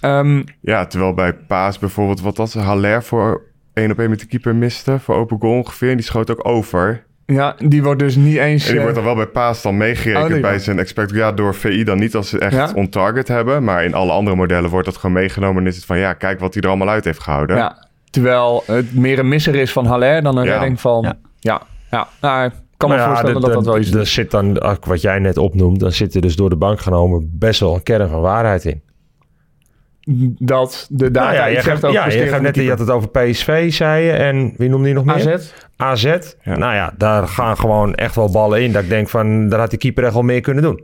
Ehm, Ja, terwijl bij Paas bijvoorbeeld, wat was Haller voor één op één met de keeper miste, voor open goal ongeveer. En die schoot ook over. ja, die wordt dus niet eens... En die eh, wordt dan wel bij Paas dan meegerekend Oh, bij zijn expected ja, door VI dan niet als ze echt Ja? on-target hebben. Maar in alle andere modellen wordt dat gewoon meegenomen en is het van ja, kijk wat hij er allemaal uit heeft gehouden. Ja, terwijl het meer een misser is van Haller dan een Ja. redding van... Ja. Ja, ja. Nou, ik kan me ja, voorstellen de- dat dat wel iets Er is. zit dan, wat jij net opnoemt, dan zit er dus door de bank genomen best wel een kern van waarheid in. Dat de data Nou ja, je zegt over ja, je gaat net, je had het over PSV, zei je. En wie noemde je nog meer? AZ. AZ. Ja. Nou ja, daar gaan gewoon echt wel ballen in. Dat ik denk van, daar had die keeper echt wel meer kunnen doen.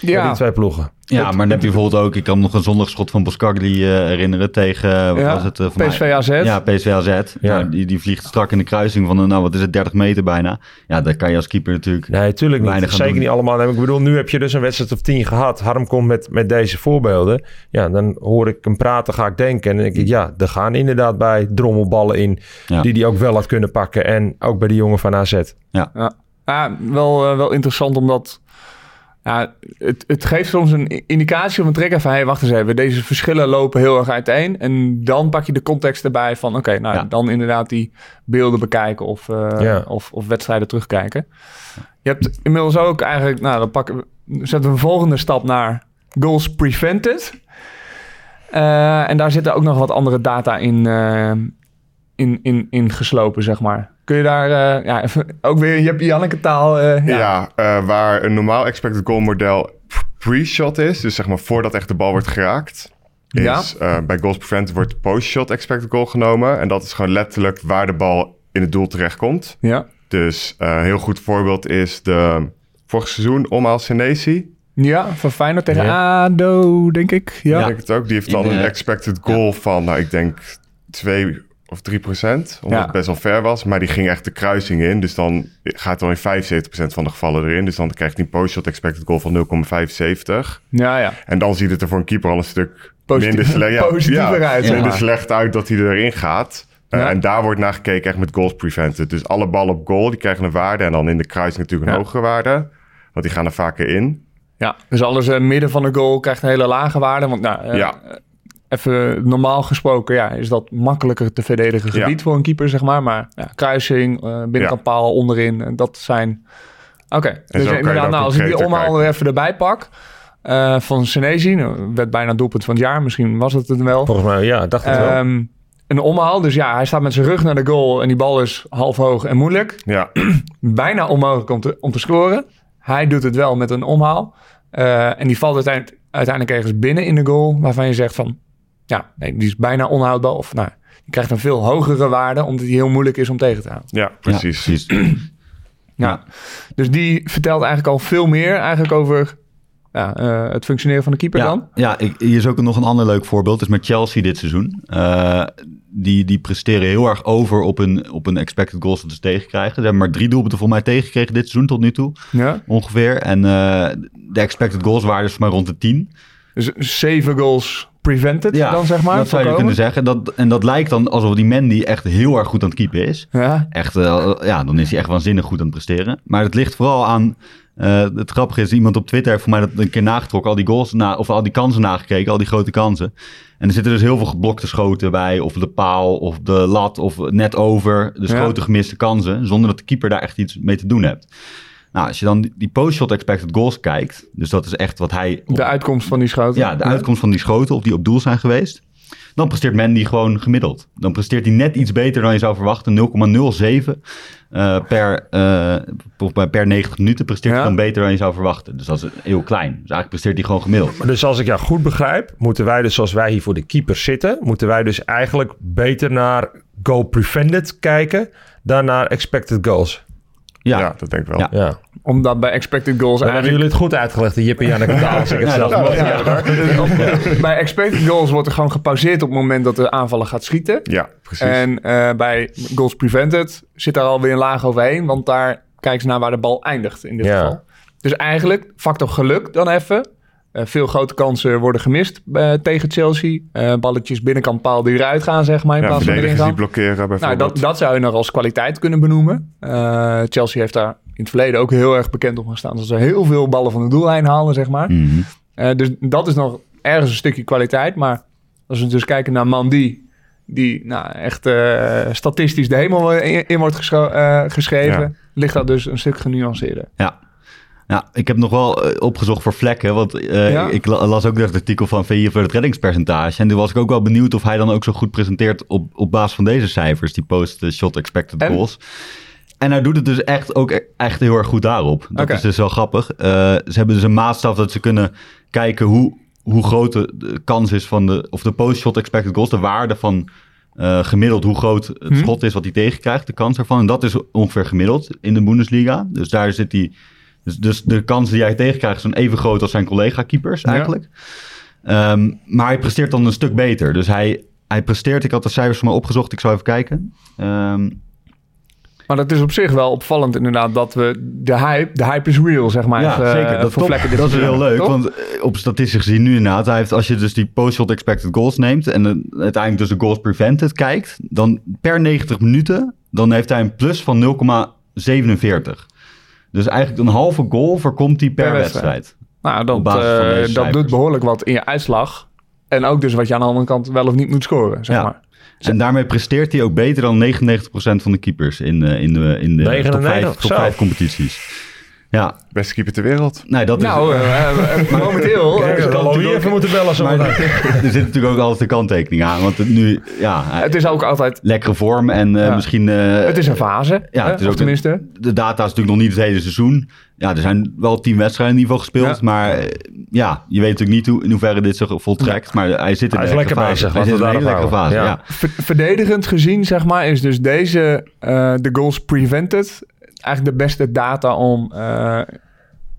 Ja. Die twee ploegen. Ja, maar dan heb je bijvoorbeeld ook... Ik kan me nog een zondagschot van Boskagli eh herinneren tegen... eh, wat Ja, was het? eh, voor mij? PSV AZ. Ja, PSV AZ. Ja. die, die vliegt strak in de kruising van, eh, nou wat is het, 30 meter bijna. Ja, daar kan je als keeper natuurlijk... Nee, tuurlijk niet. Gaan Zeker doen. niet allemaal. Ik bedoel, nu heb je dus een wedstrijd of tien gehad. Harm komt met, met deze voorbeelden. Ja, dan hoor ik hem praten, ga ik denken. En dan denk ik, ja, er gaan inderdaad bij drommelballen in... Ja. die hij ook wel had kunnen pakken. En ook bij die jongen van AZ. Ja, ja wel, eh, wel interessant omdat... Ja, het, het geeft soms een indicatie of een trigger van... hé, hey, wacht eens even, deze verschillen lopen heel erg uiteen. En dan pak je de context erbij van... oké, nou, Ja. dan inderdaad die beelden bekijken of, eh, Ja. of, of wedstrijden terugkijken. Je hebt inmiddels ook eigenlijk... Nou, dan pakken zetten we een volgende stap naar goals prevented. Eh, en daar zitten ook nog wat andere data in, eh, in, in, in geslopen, zeg maar. Kun je daar eh, ja, even, ook weer, je hebt Janneke taal. eh, ja. Ja, eh, waar een normaal expected goal model pre-shot is, dus zeg maar voordat echt de bal wordt geraakt, is Ja. eh, bij goals prevented wordt post-shot expected goal genomen. En dat is gewoon letterlijk waar de bal in het doel terechtkomt. Ja. Dus eh, een heel goed voorbeeld is de vorig seizoen Omhaal Senesi. ja, van Feyenoord tegen ADO, denk ik. Ja. Ik denk het ook. Die heeft dan een expected goal van, nou ik denk 2 of 3 procent. Omdat Ja. het best wel ver was. Maar die ging echt de kruising in. Dus dan gaat er in 75 procent van de gevallen erin. Dus dan krijgt hij een post-shot expected goal van 0,75. Ja, ja. En dan ziet het er voor een keeper al een stuk Positief- minder slecht ja, positiever ja, uit, Minder slecht uit dat hij erin gaat. Uh, Ja. En daar wordt naar gekeken echt met goals prevented. Dus alle ballen op goal, die krijgen een waarde. En dan in de kruising natuurlijk een Ja. hogere waarde. Want die gaan er vaker in. ja. Dus alles eh, midden van de goal krijgt een hele lage waarde. Want nou, eh, Ja. Even normaal gesproken ja, is dat makkelijker te verdedigen Ja. gebied voor een keeper, zeg maar. Maar ja, kruising, eh binnenkant paal, onderin, eh, dat zijn... Oké, dus inderdaad, nou, als ik die er even erbij pak... eh, van Senesi, nou, werd bijna doelpunt van het jaar. Misschien was het het wel. Volgens mij, ja, dacht het wel. Ehm, een omhaal, dus ja, hij staat met zijn rug naar de goal en die bal is half hoog en moeilijk. Ja, Bijna onmogelijk om te, om te scoren. Hij doet het wel met een omhaal. En die valt uiteindelijk, uiteindelijk ergens binnen in de goal, waarvan je zegt van, ja, nee, die is bijna onhoudbaar. Of nou, die krijgt een veel hogere waarde, omdat die heel moeilijk is om tegen te houden. ja precies. Ja, precies. Ja. Dus die vertelt eigenlijk al veel meer eigenlijk over ja, eh, het functioneren van de keeper ja, dan? Ja, ik, hier is ook nog een ander leuk voorbeeld. Dat is met Chelsea dit seizoen. Eh, die, die presteren heel erg over op een, op een expected goals dat ze tegenkrijgen. Ze hebben maar drie doelpunten voor mij tegengekregen dit seizoen tot nu toe, Ja. ongeveer. En eh, de expected goals waren dus maar rond de 10. Dus zeven goals prevented dan, zeg maar? dat zou je kunnen zeggen. Dat, en dat lijkt dan alsof die Mandy echt heel erg goed aan het keepen is. Ja. Echt, eh, ja, dan is hij echt waanzinnig goed aan het presteren. Maar het ligt vooral aan... eh, het grappige is, iemand op Twitter heeft voor mij dat een keer nagetrokken. Al die goals, na, of al die kansen nagekeken, al die grote kansen. En er zitten dus heel veel geblokte schoten bij. Of de paal, of de lat, of net over. Dus Ja. grote gemiste kansen. Zonder dat de keeper daar echt iets mee te doen hebt. Nou, als je dan die- die post-shot expected goals kijkt. Dus dat is echt wat hij... De uitkomst van die schoten. Ja, de uitkomst van die schoten, of die op doel zijn geweest. Dan presteert Mandy gewoon gemiddeld. Dan presteert hij net iets beter dan je zou verwachten. 0,07 eh, per, eh, of bij- per 90 minuten presteert Ja. hij dan beter dan je zou verwachten. Dus dat is heel klein. Dus eigenlijk presteert hij gewoon gemiddeld. Maar dus als ik jou goed begrijp, moeten wij dus zoals wij hier voor de keeper zitten, moeten wij dus eigenlijk beter naar goal prevented kijken dan naar expected goals. Ja, Ja, dat denk ik wel. Ja. Ja. Omdat bij expected goals Dan hebben jullie het goed uitgelegd, de Jip en Janneke taal, als ik het Ja, zelf dat- mag. Ja. Bij expected goals wordt er gewoon gepauzeerd op het moment dat de aanvaller gaat schieten. Ja, precies. En eh, bij goals prevented zit daar alweer een laag overheen, want daar kijken ze naar waar de bal eindigt in dit Ja. geval. Dus eigenlijk, factor geluk dan even. Eh, veel grote kansen worden gemist eh, tegen Chelsea. Eh, balletjes binnenkant paal die eruit gaan, zeg maar, in ja, plaats van die blokkeren bijvoorbeeld. Nou, dat, dat zou je nog als kwaliteit kunnen benoemen. Eh, Chelsea heeft daar in het verleden ook heel erg bekend om gestaan. Dat ze heel veel ballen van de doellijn halen, zeg maar. Mhm. Eh, dus dat is nog ergens een stukje kwaliteit. Maar als we dus kijken naar Mandy, die nou, echt eh, statistisch de hemel in, in wordt geschreven, Ja. ligt dat dus een stuk genuanceerder. Ja. Ja, ik heb nog wel eh, opgezocht voor vlekken. Want eh, Ja. ik la- las ook net het artikel van VI voor het reddingspercentage. En toen was ik ook wel benieuwd of hij dan ook zo goed presenteert op, op basis van deze cijfers. Die post-shot expected En? goals. En hij doet het dus echt ook e- echt heel erg goed daarop. Dat is dus wel grappig. Eh, ze hebben dus een maatstaf dat ze kunnen kijken hoe, hoe groot de, kans is van de... Of de post-shot expected goals, de waarde van eh, gemiddeld hoe groot het Hm. schot is wat hij tegenkrijgt. De kans ervan. En dat is ongeveer gemiddeld in de Bundesliga. Dus daar zit hij... Dus, dus de kans die hij tegenkrijgt zijn even groot als zijn collega-keepers Ja. eigenlijk. Ehm, maar hij presteert dan een stuk beter. Dus hij, hij presteert... Ik had de cijfers voor me opgezocht. Ik zal even kijken. Ehm, Maar dat is op zich wel opvallend inderdaad dat we de hype, de hype is real, zeg maar. Ja, zeker. Dat, voor top. dat is heel leuk. Want eh, op statistisch gezien nu inderdaad, hij heeft, als je dus die post-shot expected goals neemt en uiteindelijk dus de goals prevented kijkt, dan per 90 minuten, dan heeft hij een plus van 0,47. Dus eigenlijk een halve goal voorkomt hij per, Per wedstrijd. wedstrijd. Nou, dat, eh, dat doet behoorlijk wat in je uitslag. En ook dus wat je aan de andere kant wel of niet moet scoren, zeg Ja. maar. En daarmee presteert hij ook beter dan 99% van de keepers in, eh, in de, in de top 5, 99? top Zo. 5 competities. Ja, Beste keeper ter wereld. nee, dat is... Nou, eh, eh, momenteel... Kijk, eh, we natuurlijk even ook- moeten bellen zo maar er zit natuurlijk ook altijd de kanttekening aan. Want het nu, ja, hij- het is ook altijd... lekkere vorm en eh, Ja. misschien... eh, Het is een fase, Ja, hè, het is ook tenminste. de data is natuurlijk nog niet het hele seizoen. Ja, er zijn wel tien wedstrijden in ieder geval gespeeld. Ja. Maar eh, ja, je weet natuurlijk niet hoe, in hoeverre dit zich voltrekt. Maar hij zit in Hij een lekker fase. bezig, Hij zit in een lekkere fase, ja. Ver- verdedigend gezien, zeg maar, is dus deze, eh, de goals prevented, eigenlijk de beste data om eh,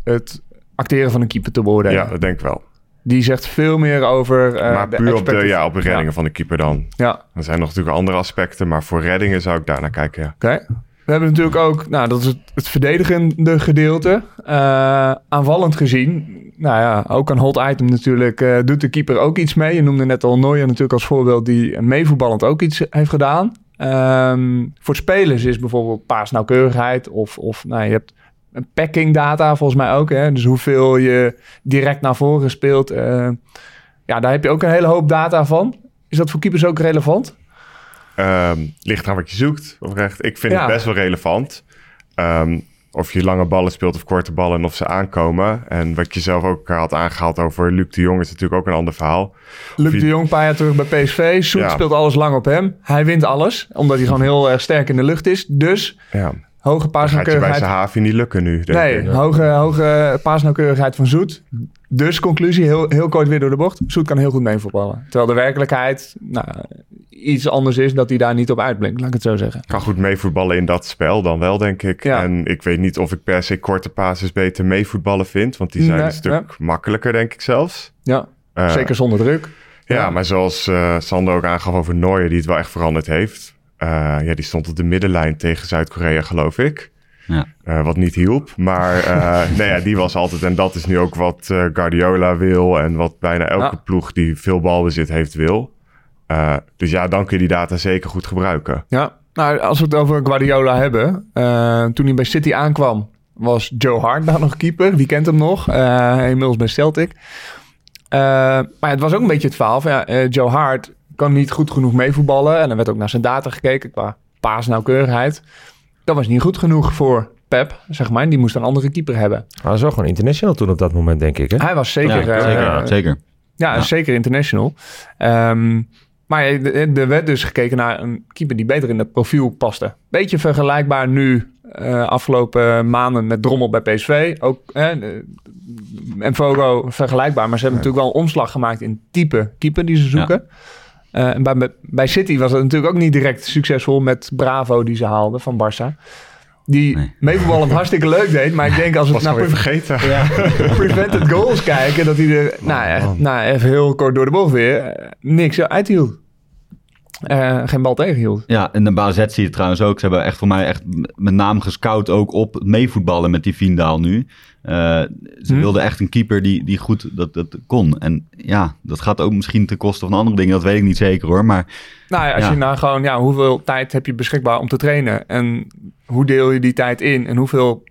het acteren van een keeper te beoordelen. Ja, dat denk ik wel. Die zegt veel meer over... eh, maar puur op de, ja, op de reddingen Ja. van de keeper dan. Ja, Er zijn nog natuurlijk andere aspecten, maar voor reddingen zou ik daar naar kijken, ja. oké. We hebben natuurlijk ook, nou, dat is het, het verdedigende gedeelte. Eh, aanvallend gezien, nou ja, ook een hot item natuurlijk, doet de keeper ook iets mee. Je noemde net al Neuer natuurlijk als voorbeeld die meevoetballend ook iets heeft gedaan. Ehm, voor spelers is bijvoorbeeld paasnauwkeurigheid of, of nou, je hebt een packing data volgens mij ook. Hè? Dus hoeveel je direct naar voren speelt. eh, ja, daar heb je ook een hele hoop data van. Is dat voor keepers ook relevant? Ehm, ligt aan wat je zoekt. Oprecht. Ik vind Ja. het best wel relevant. Ehm, of je lange ballen speelt of korte ballen en of ze aankomen. En wat je zelf ook had aangehaald over Luc de Jong is natuurlijk ook een ander verhaal. Luc de Jong, een paar jaar terug bij PSV. Soet Ja. speelt alles lang op hem. Hij wint alles, omdat hij gewoon heel erg sterk in de lucht is. Dus Ja, hoge gaat je bij paasnauwkeurigheid. Sahavi niet lukken nu, denk Nee, ik. hoge, hoge paasnauwkeurigheid van Zoet. Dus conclusie, heel, heel kort weer door de bocht. Zoet kan heel goed meevoetballen. Terwijl de werkelijkheid, nou, iets anders is, dat hij daar niet op uitblinkt, laat ik het zo zeggen. Kan goed meevoetballen in dat spel dan wel, denk ik. Ja. En ik weet niet of ik per se korte passes beter meevoetballen vind. Want die zijn Nee, een stuk makkelijker, denk ik zelfs. Ja, Eh, zeker zonder druk. Ja, Ja. maar zoals eh Sander ook aangaf over Neuer, die het wel echt veranderd heeft. Eh, ja, die stond op de middenlijn tegen Zuid-Korea, geloof ik. Ja. Eh, wat niet hielp. Maar eh nee, ja, die was altijd. En dat is nu ook wat eh, Guardiola wil. En wat bijna elke Ja. ploeg die veel balbezit heeft wil. Eh, dus ja, dan kun je die data zeker goed gebruiken. Ja, nou, als we het over Guardiola hebben. eh, toen hij bij City aankwam, was Joe Hart daar nog keeper. Wie kent hem nog? Eh, inmiddels bij Celtic. Eh, maar het was ook een beetje het verhaal van ja, eh, Joe Hart kan niet goed genoeg meevoetballen. En er werd ook naar zijn data gekeken qua paasnauwkeurigheid. Dat was niet goed genoeg voor Pep, zeg maar. Die moest een andere keer hebben. Hij was wel gewoon international toen op dat moment, denk ik. Hè? Hij was zeker... Ja, zeker, zeker. Ja, Ja. zeker international. Ehm, maar er er werd dus gekeken naar een keeper die beter in het profiel paste. Beetje vergelijkbaar nu eh, afgelopen maanden met Drommel bij PSV. Ook eh, en Fogo vergelijkbaar. Maar ze hebben natuurlijk wel een omslag gemaakt in type keeper die ze zoeken. Eh, en bij, bij City was het natuurlijk ook niet direct succesvol met Bravo die ze haalden van Barça. Die Nee. meevoetballend hartstikke leuk deed. Maar ik denk als het Was naar vergeten. ja, prevented goals kijken, dat hij er, nou, echt, nou, even heel kort door de bocht weer, eh, niks uithield. Eh, geen bal tegenhield. Ja, en de Bazet zie je trouwens ook. Ze hebben echt voor mij echt met name gescout ook op meevoetballen met die Vindaal nu. Eh, ze Hm. wilden echt een keeper die, die goed dat, dat kon. En ja, dat gaat ook misschien ten koste van andere dingen. Dat weet ik niet zeker hoor. Maar Nou ja, als Ja. je nou gewoon, ja, hoeveel tijd heb je beschikbaar om te trainen? En hoe deel je die tijd in? En hoeveel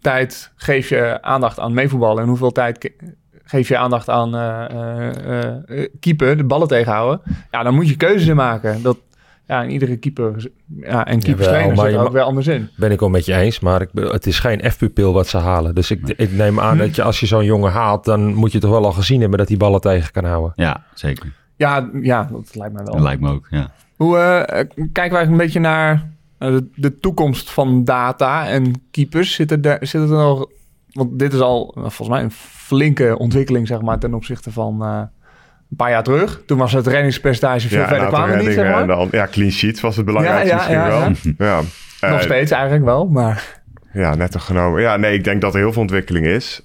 tijd geef je aandacht aan meevoetballen? En hoeveel tijd geef je aandacht aan eh eh, eh, keeper, de ballen tegenhouden? Ja, dan moet je keuzes maken. Dat, ja, en iedere keeper ja, en keeperstrainer maar zit er ook weer anders in. Ben ik wel met je eens, maar ik, het is geen F-pupil wat ze halen. Dus ik, ik neem Hm. aan dat je als je zo'n jongen haalt, dan moet je toch wel al gezien hebben dat hij ballen tegen kan houden. ja, zeker. Ja, ja, dat lijkt mij wel. Dat lijkt me ook, ja. Hoe eh, kijken wij een beetje naar de, de toekomst van data en keepers? Zit er, daar- zit er nog... Want dit is al eh, volgens mij een flinke ontwikkeling zeg maar, ten opzichte van eh, een paar jaar terug. Toen was het reddingspercentage veel Ja, een verder kwamen niet, zeg maar. dan, ja, clean sheets was het belangrijkste Ja, ja, misschien wel. Ja. Nog Eh, steeds eigenlijk wel, maar... Ja, net genomen. Ja, nee, ik denk dat er heel veel ontwikkeling is.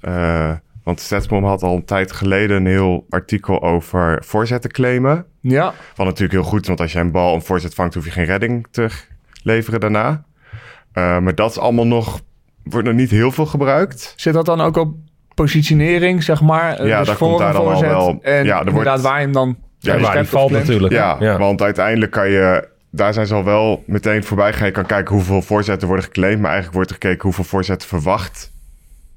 Want Statsbom had al een tijd geleden een heel artikel over voorzetten claimen. Ja, Wat natuurlijk heel goed is, want als je een bal een voorzet vangt, hoef je geen redding te leveren daarna. Maar dat is allemaal nog, wordt nog niet heel veel gebruikt. zit dat dan ook op positionering, zeg maar? Ja, dus daar voor komt daar dan al voorzet wel- En ja, er inderdaad wordt- waar je hem dan... Ja, Ja, dus waar die of valt natuurlijk. Ja, ja. want uiteindelijk kan je... Daar zijn ze al wel meteen voorbij gegaan. Je kan kijken hoeveel voorzetten worden geclaimd. Maar eigenlijk wordt er gekeken hoeveel voorzetten verwacht.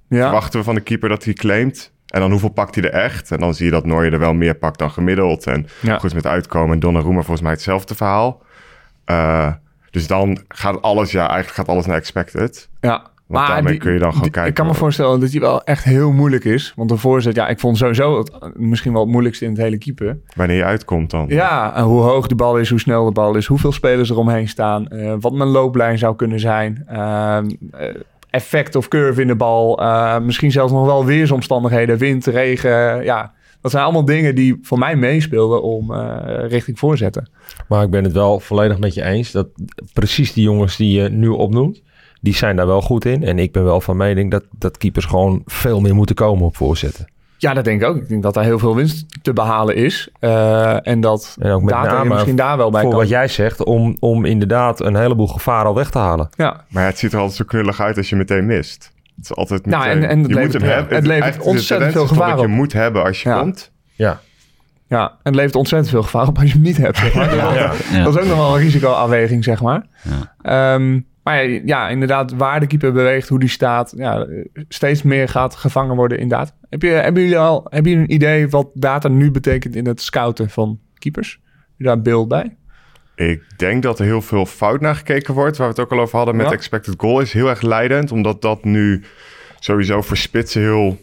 Ja, Verwachten we van de keeper dat hij claimt. En dan hoeveel pakt hij er echt. En dan zie je dat Nooijer er wel meer pakt dan gemiddeld. En Ja. goed met uitkomen. En Donnarumma volgens mij hetzelfde verhaal. Eh, dus dan gaat alles, ja, eigenlijk gaat alles naar expected. ja. Want daarmee kun je dan gewoon die- kijken. Ik kan me voorstellen dat die wel echt heel moeilijk is. Want de voorzet, ja, ik vond sowieso het, eh, misschien wel het moeilijkste in het hele keeper. Wanneer je uitkomt dan. Ja, en hoe hoog de bal is, hoe snel de bal is, hoeveel spelers er omheen staan, eh, wat mijn looplijn zou kunnen zijn, ehm, eh, effect of curve in de bal, misschien zelfs nog wel weersomstandigheden, wind, regen, ja. Dat zijn allemaal dingen die voor mij meespeelden om eh, richting voorzetten. Maar ik ben het wel volledig met je eens dat precies die jongens die je nu opnoemt, die zijn daar wel goed in. En ik ben wel van mening dat, dat keepers gewoon veel meer moeten komen op voorzetten. Ja, dat denk ik ook. Ik denk dat daar heel veel winst te behalen is. Eh, en dat En ook met name misschien daar wel bij Voor kan. wat jij zegt, om, om inderdaad een heleboel gevaar al weg te halen. Ja, Maar ja, het ziet er altijd zo knullig uit als je meteen mist. Het is altijd Nou, meteen, en- en het je levert- moet hem ja, hebben. het levert is de ontzettend veel gevaar dat je op. moet hebben als je Ja. komt. Ja, ja, en het levert ontzettend veel gevaar op als je hem niet hebt. Zeg maar. ja. Ja. Dat is ook nog wel een risicoafweging, zeg maar. Ja. Maar ja, inderdaad, waar de keeper beweegt, hoe die staat, ja, steeds meer gaat gevangen worden in data. Heb je, hebben jullie al hebben jullie een idee wat data nu betekent in het scouten van keepers? Heb je daar beeld bij? Ik denk dat er heel veel fout naar gekeken wordt. Waar we het ook al over hadden met Ja. expected goal. Is heel erg leidend. Omdat dat nu sowieso voor spitsen heel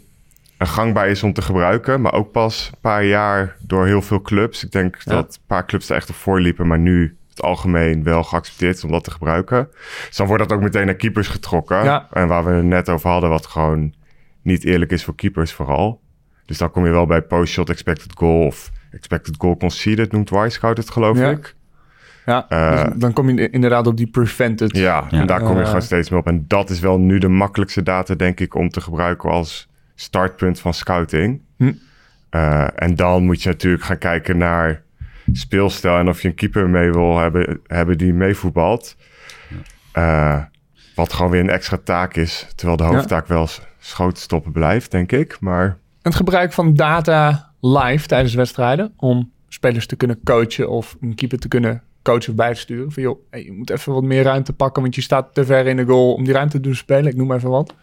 gangbaar is om te gebruiken. Maar ook pas een paar jaar door heel veel clubs. Ik denk Ja. dat een paar clubs er echt op voorliepen. Maar nu het algemeen wel geaccepteerd is om dat te gebruiken. Dus dan wordt dat ook meteen naar keepers getrokken. Ja. En waar we het net over hadden. Wat gewoon niet eerlijk is voor keepers vooral. Dus dan kom je wel bij post-shot expected goal. Of expected goal conceded noemt Wisecout het geloof Ja. ik. Ja, Eh, dus dan kom je inderdaad op die prevented. Ja, Ja. en daar kom je gewoon steeds meer op. En dat is wel nu de makkelijkste data, denk ik, om te gebruiken als startpunt van scouting. Hm. Eh, en dan moet je natuurlijk gaan kijken naar speelstijl en of je een keeper mee wil hebben, hebben die meevoetbalt. Eh, wat gewoon weer een extra taak is. Terwijl de hoofdtaak wel s- schoten stoppen blijft, denk ik. Maar Het gebruik van data live tijdens wedstrijden om spelers te kunnen coachen of een keeper te kunnen coachen of bijsturen. Van joh, hey, je moet even wat meer ruimte pakken, want je staat te ver in de goal om die ruimte te doen spelen. Ik noem even wat.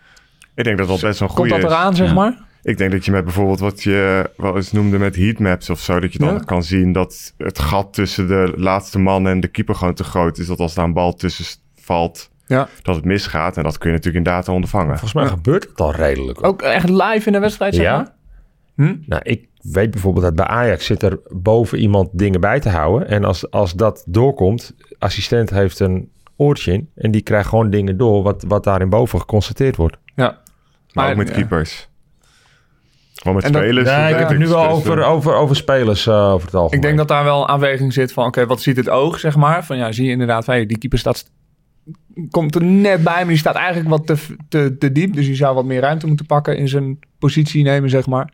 ik denk dat dat best wel een Komt goede dat is. eraan, zeg Ja. maar? Ik denk dat je met bijvoorbeeld wat je wel eens noemde met heatmaps of zo, dat je dan Ja. kan zien dat het gat tussen de laatste man en de keeper gewoon te groot is. Dat als daar een bal tussen valt, Ja. dat het misgaat. En dat kun je natuurlijk in data ondervangen. Volgens mij gebeurt het al redelijk. hoor. Ook echt live in de wedstrijd, zeg Ja. maar? Hm? Nou, ik weet bijvoorbeeld dat bij Ajax zit er boven iemand dingen bij te houden. En als, als dat doorkomt, assistent heeft een oortje in en die krijgt gewoon dingen door wat, wat daarin boven geconstateerd wordt. Ja. Maar ook met ja. keepers. Gewoon met En dat-. Nee, ik heb het nu wel spelers over, doen. over, over spelers eh, over het algemeen. Ik denk dat daar wel een aanweging zit van, oké, wat ziet het oog, zeg maar? Van ja, zie je inderdaad, van, hey, die keeper staat, komt er net bij, maar die staat eigenlijk wat te, te, te diep. Dus die zou wat meer ruimte moeten pakken in zijn positie nemen, zeg maar.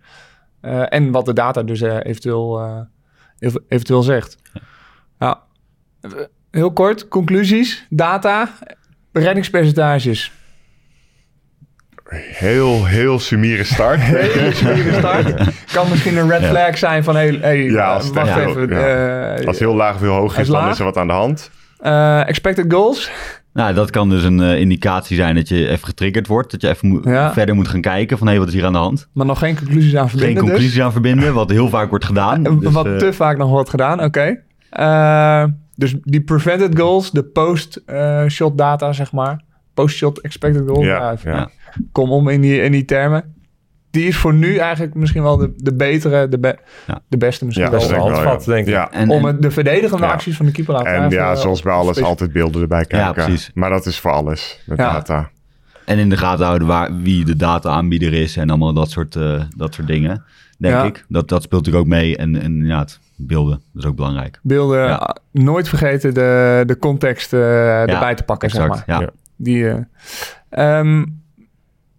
Eh, en wat de data dus eh, eventueel, eh, ev- eventueel zegt. Ja. Eh, Heel kort, conclusies, data, reddingspercentages. Heel, heel sumiere start. Smerige start. Kan misschien een red Ja. flag zijn van, hey, hey Ja, eh, als wacht echt even. heel- eh, Als heel laag of heel hoog is, is dan laag. is er wat aan de hand. eh, expected goals. Nou, dat kan dus een eh, indicatie zijn dat je even getriggerd wordt. Dat je even Ja. verder moet gaan kijken van hé, wat is hier aan de hand? Maar nog geen conclusies aan Geen verbinden conclusies dus. aan verbinden, wat heel vaak wordt gedaan. Dus, Wat te vaak nog wordt gedaan, oké. Eh, dus die prevented goals, de post-shot data, zeg maar. Post-shot expected goals. Ja, Ja, ja. ja. Kom om in die, in die termen. Die is voor nu eigenlijk misschien wel de, de betere, de, be- Ja. de beste misschien Ja, dat wel. de wel, handvat, denk ik. Ja. en, om het- de verdedigende Ja. acties van de keeper laten En ja, zoals bij alles altijd beelden erbij kijken. precies. Maar dat is voor alles met Ja. data. en in de gaten houden waar, wie de data-aanbieder is en allemaal dat soort, eh, dat soort dingen, denk Ja. ik. Dat, dat speelt natuurlijk ook mee. En, en ja, het beelden, dat is ook belangrijk. Beelden, Ja. nooit vergeten de, de context eh, erbij te pakken, zeg maar. ja. Ja. Die, eh, ehm,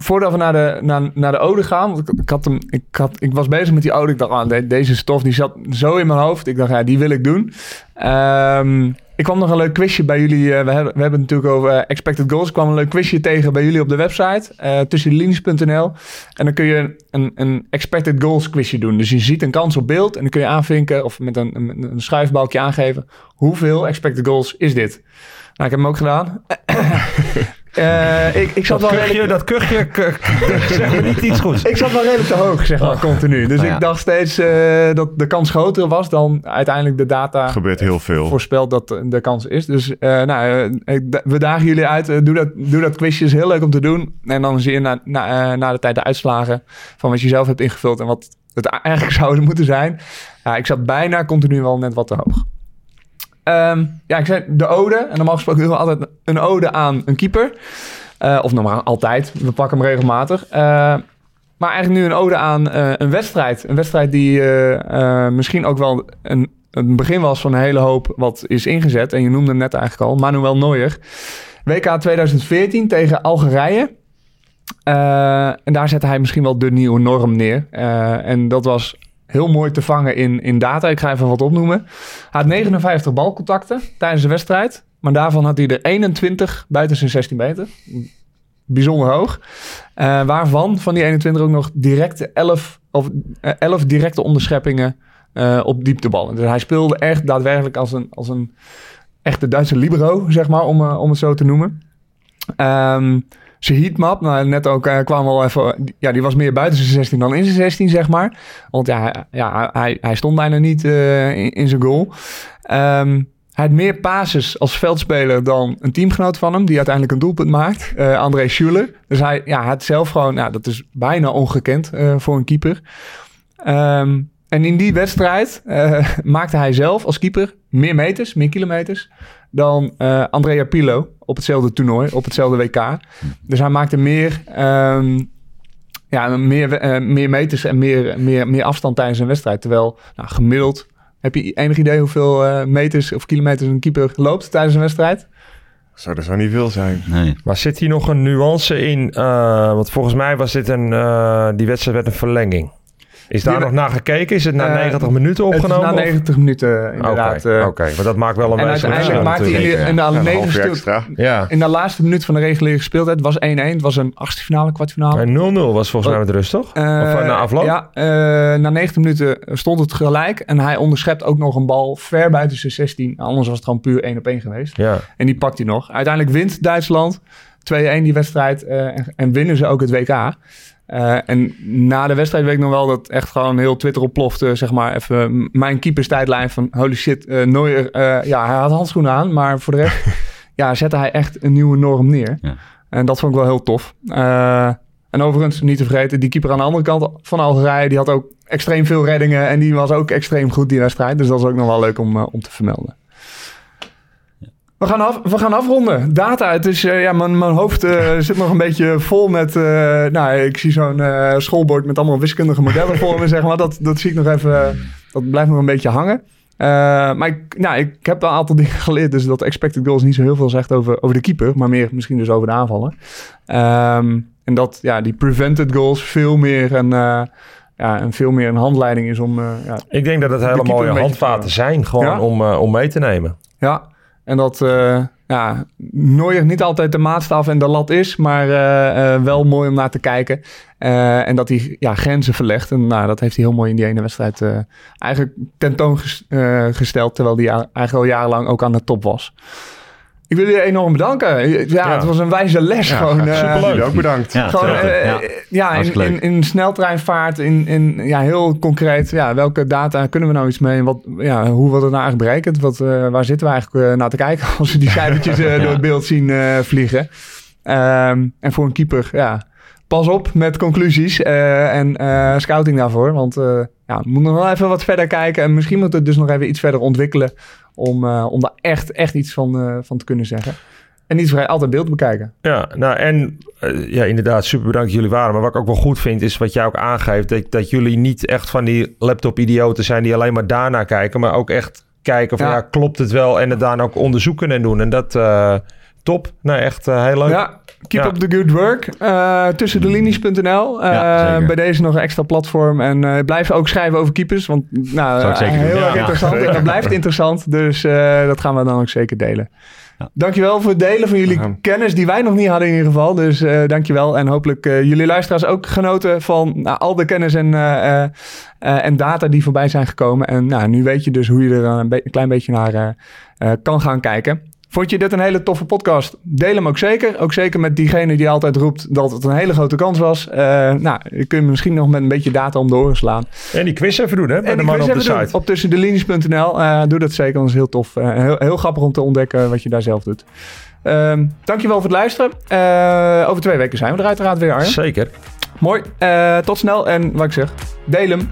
voordat we naar de, naar, naar de ode gaan, want ik, had hem, ik, had, ik was bezig met die ode. Ik dacht, ah, de- deze stof die zat zo in mijn hoofd. Ik dacht, ja, die wil ik doen. Ehm, ik kwam nog een leuk quizje bij jullie. eh, we, hebben, we hebben het natuurlijk over eh, expected goals. Ik kwam een leuk quizje tegen bij jullie op de website. tussenlinies.nl. En dan kun je een, een expected goals quizje doen. Dus je ziet een kans op beeld. En dan kun je aanvinken of met een, een, een schuifbalkje aangeven. Hoeveel expected goals is dit? Nou, ik heb hem ook gedaan. Eh, ik, ik zat Dat wel kuchje, redelijk- dat kuchje, zeg maar niet iets goeds. ik zat wel redelijk te hoog, zeg maar, continu. Dus Oh, ja. ik dacht steeds eh, dat de kans groter was dan uiteindelijk de data gebeurt heel veel. voorspelt dat de kans is. Dus eh, nou, eh, ik- we dagen jullie uit. doe, dat, doe dat quizje, is heel leuk om te doen. En dan zie je na, na, na de tijd de uitslagen van wat je zelf hebt ingevuld en wat het eigenlijk zouden moeten zijn. Ja, ik zat bijna continu wel net wat te hoog. Ehm, ja, ik zei de ode. En normaal gesproken doen we altijd een ode aan een keeper. Eh, of normaal altijd. We pakken hem regelmatig. Eh, maar eigenlijk nu een ode aan eh, een wedstrijd. Een wedstrijd die misschien ook wel een, een begin was van een hele hoop wat is ingezet. En je noemde hem net eigenlijk al. Manuel Neuer. WK 2014 tegen Algerije. En daar zette hij misschien wel de nieuwe norm neer. En dat was heel mooi te vangen in, in data. Ik ga even wat opnoemen. Hij had 59 balcontacten tijdens de wedstrijd. Maar daarvan had hij er 21 buiten zijn 16 meter. Bijzonder hoog. Eh, waarvan van die 21 ook nog directe 11, of, eh, 11 directe onderscheppingen eh, op diepteballen. Dus hij speelde echt daadwerkelijk als een, als een echte Duitse libero, zeg maar, om, eh, om het zo te noemen. Ehm zijn heatmap, nou, net ook eh, kwam wel even... Ja, die was meer buiten zijn 16 dan in zijn 16, zeg maar. Want ja, ja hij, hij stond bijna niet eh, in, zijn goal. Ehm, hij had meer passes als veldspeler dan een teamgenoot van hem... die uiteindelijk een doelpunt maakt, eh, André Schuler. Dus hij, ja, had zelf gewoon... Nou, dat is bijna ongekend voor een keeper. Ehm, en in die wedstrijd maakte hij zelf als keeper meer meters, meer kilometers... dan eh, Andrea Pilo op hetzelfde toernooi, op hetzelfde WK. Dus hij maakte meer, ehm, ja, meer, eh, meer meters en meer, meer, meer afstand tijdens een wedstrijd. Terwijl nou, gemiddeld Heb je enig idee hoeveel eh, meters of kilometers een keeper loopt tijdens een wedstrijd? Zou er zo niet veel zijn. Nee. Maar zit hier nog een nuance in? Eh, want volgens mij was dit een... eh, die wedstrijd werd een verlenging. Is daar Die- nog naar gekeken? Is het na Eh, 90 minuten Het is opgenomen? na of- 90 minuten inderdaad. Oké, eh, oké. maar dat maakt wel een en uiteindelijk maakte hij in de, in de. Ja. in de laatste minuut van de reguliere speeltijd was 1-1. Het was een achtste finale, kwartfinale. En 0-0 was volgens mij met rust, toch? Eh, of eh, na afloop? Ja, eh, na 90 minuten stond het gelijk. En hij onderschept ook nog een bal ver buiten zijn 16. Anders was het gewoon puur 1 op 1 geweest. Ja. En die pakt hij nog. Uiteindelijk wint Duitsland 2-1 die wedstrijd. eh, en, en winnen ze ook het WK. Eh, en na de wedstrijd weet ik nog wel dat echt gewoon heel Twitter opplofte. Zeg maar even mijn keeperstijdlijn van holy shit, Neuer. eh, ja, hij had handschoenen aan. Maar voor de rest ja, zette hij echt een nieuwe norm neer. Ja. En dat vond ik wel heel tof. En overigens, niet te vergeten, die keeper aan de andere kant van Algerije... die had ook extreem veel reddingen en die was ook extreem goed die wedstrijd. Dus dat is ook nog wel leuk om, om te vermelden. We gaan, af, we gaan afronden. Data, het is, eh, ja, mijn, mijn hoofd eh, zit nog een beetje vol met... eh, nou, ik zie zo'n schoolbord met allemaal wiskundige modellen voor me, zeg maar. Dat, dat zie ik nog even, dat blijft nog een beetje hangen. Maar ik, nou, ik heb een aantal dingen geleerd. Dus dat expected goals niet zo heel veel zegt over, over de keeper. Maar meer misschien dus over de aanvallen. Ehm, en dat ja, die prevented goals veel meer een, ja, een, veel meer een handleiding is om... ja, Ik denk dat het hele mooie handvaten zijn. Gewoon Ja? om, om mee te nemen. ja, en dat eh ja, niet altijd de maatstaf en de lat is, maar eh, eh, wel mooi om naar te kijken. En dat hij ja, grenzen verlegt. En nou, dat heeft hij heel mooi in die ene wedstrijd eigenlijk tentoongesteld, terwijl hij eigenlijk al jarenlang ook aan de top was. Ik wil jullie enorm bedanken. Ja, Ja. het was een wijze les. gewoon, eh, superleuk. Jullie ook bedankt. Ja, Gewoon, eh, ja. eh, ja, in, in, in sneltreinvaart, in, in, ja, heel concreet. Ja, welke data kunnen we nou iets mee? En wat, ja, hoe wordt het nou eigenlijk berekend? Wat, eh, waar zitten we eigenlijk eh, naar te kijken als we die cijfertjes eh, door het beeld zien eh, vliegen? Ehm, en voor een keeper, ja, pas op met conclusies eh, en eh, scouting daarvoor. Want eh ja, we moeten nog wel even wat verder kijken. En misschien moet het dus nog even iets verder ontwikkelen om, om daar echt, echt iets van, van te kunnen zeggen. En niet vergeten, altijd beeld bekijken. Ja, nou en ja, inderdaad, super bedankt dat jullie waren. Maar wat ik ook wel goed vind, is wat jij ook aangeeft, dat, dat jullie niet echt van die laptop-idioten zijn die alleen maar daarnaar kijken, maar ook echt kijken van Ja. ja, klopt het wel en het daarna ook onderzoeken en doen. En dat, top. Nou, echt eh, heel leuk. Ja, keep Ja. up the good work. Eh tussen de linies.nl. Eh, Ja, bij deze nog een extra platform. En eh blijf ook schrijven over keepers. Want nou, heel erg Ja. interessant. En dat blijft interessant. Dus eh, dat gaan we dan ook zeker delen. Ja. Dankjewel voor het delen van jullie kennis die wij nog niet hadden in ieder geval. Dus eh dankjewel. En hopelijk eh, jullie luisteraars ook genoten van nou, al de kennis en, eh, eh, eh, en data die voorbij zijn gekomen. En nou, nu weet je dus hoe je er een, be- een klein beetje naar kan gaan kijken. Vond je dit een hele toffe podcast? Deel hem ook zeker. Ook zeker met diegene die altijd roept dat het een hele grote kans was. Eh, nou, je kunt misschien nog met een beetje data om de oren slaan. En die quiz even doen, hè? Bij En de man op de even doen site. op tussendelinies.nl. Eh doe dat zeker, dat is heel tof. Eh, heel, heel grappig om te ontdekken wat je daar zelf doet. Ehm dankjewel voor het luisteren. Over twee weken zijn we er uiteraard weer, Arjen. Zeker. Mooi. Tot snel en wat ik zeg, deel hem.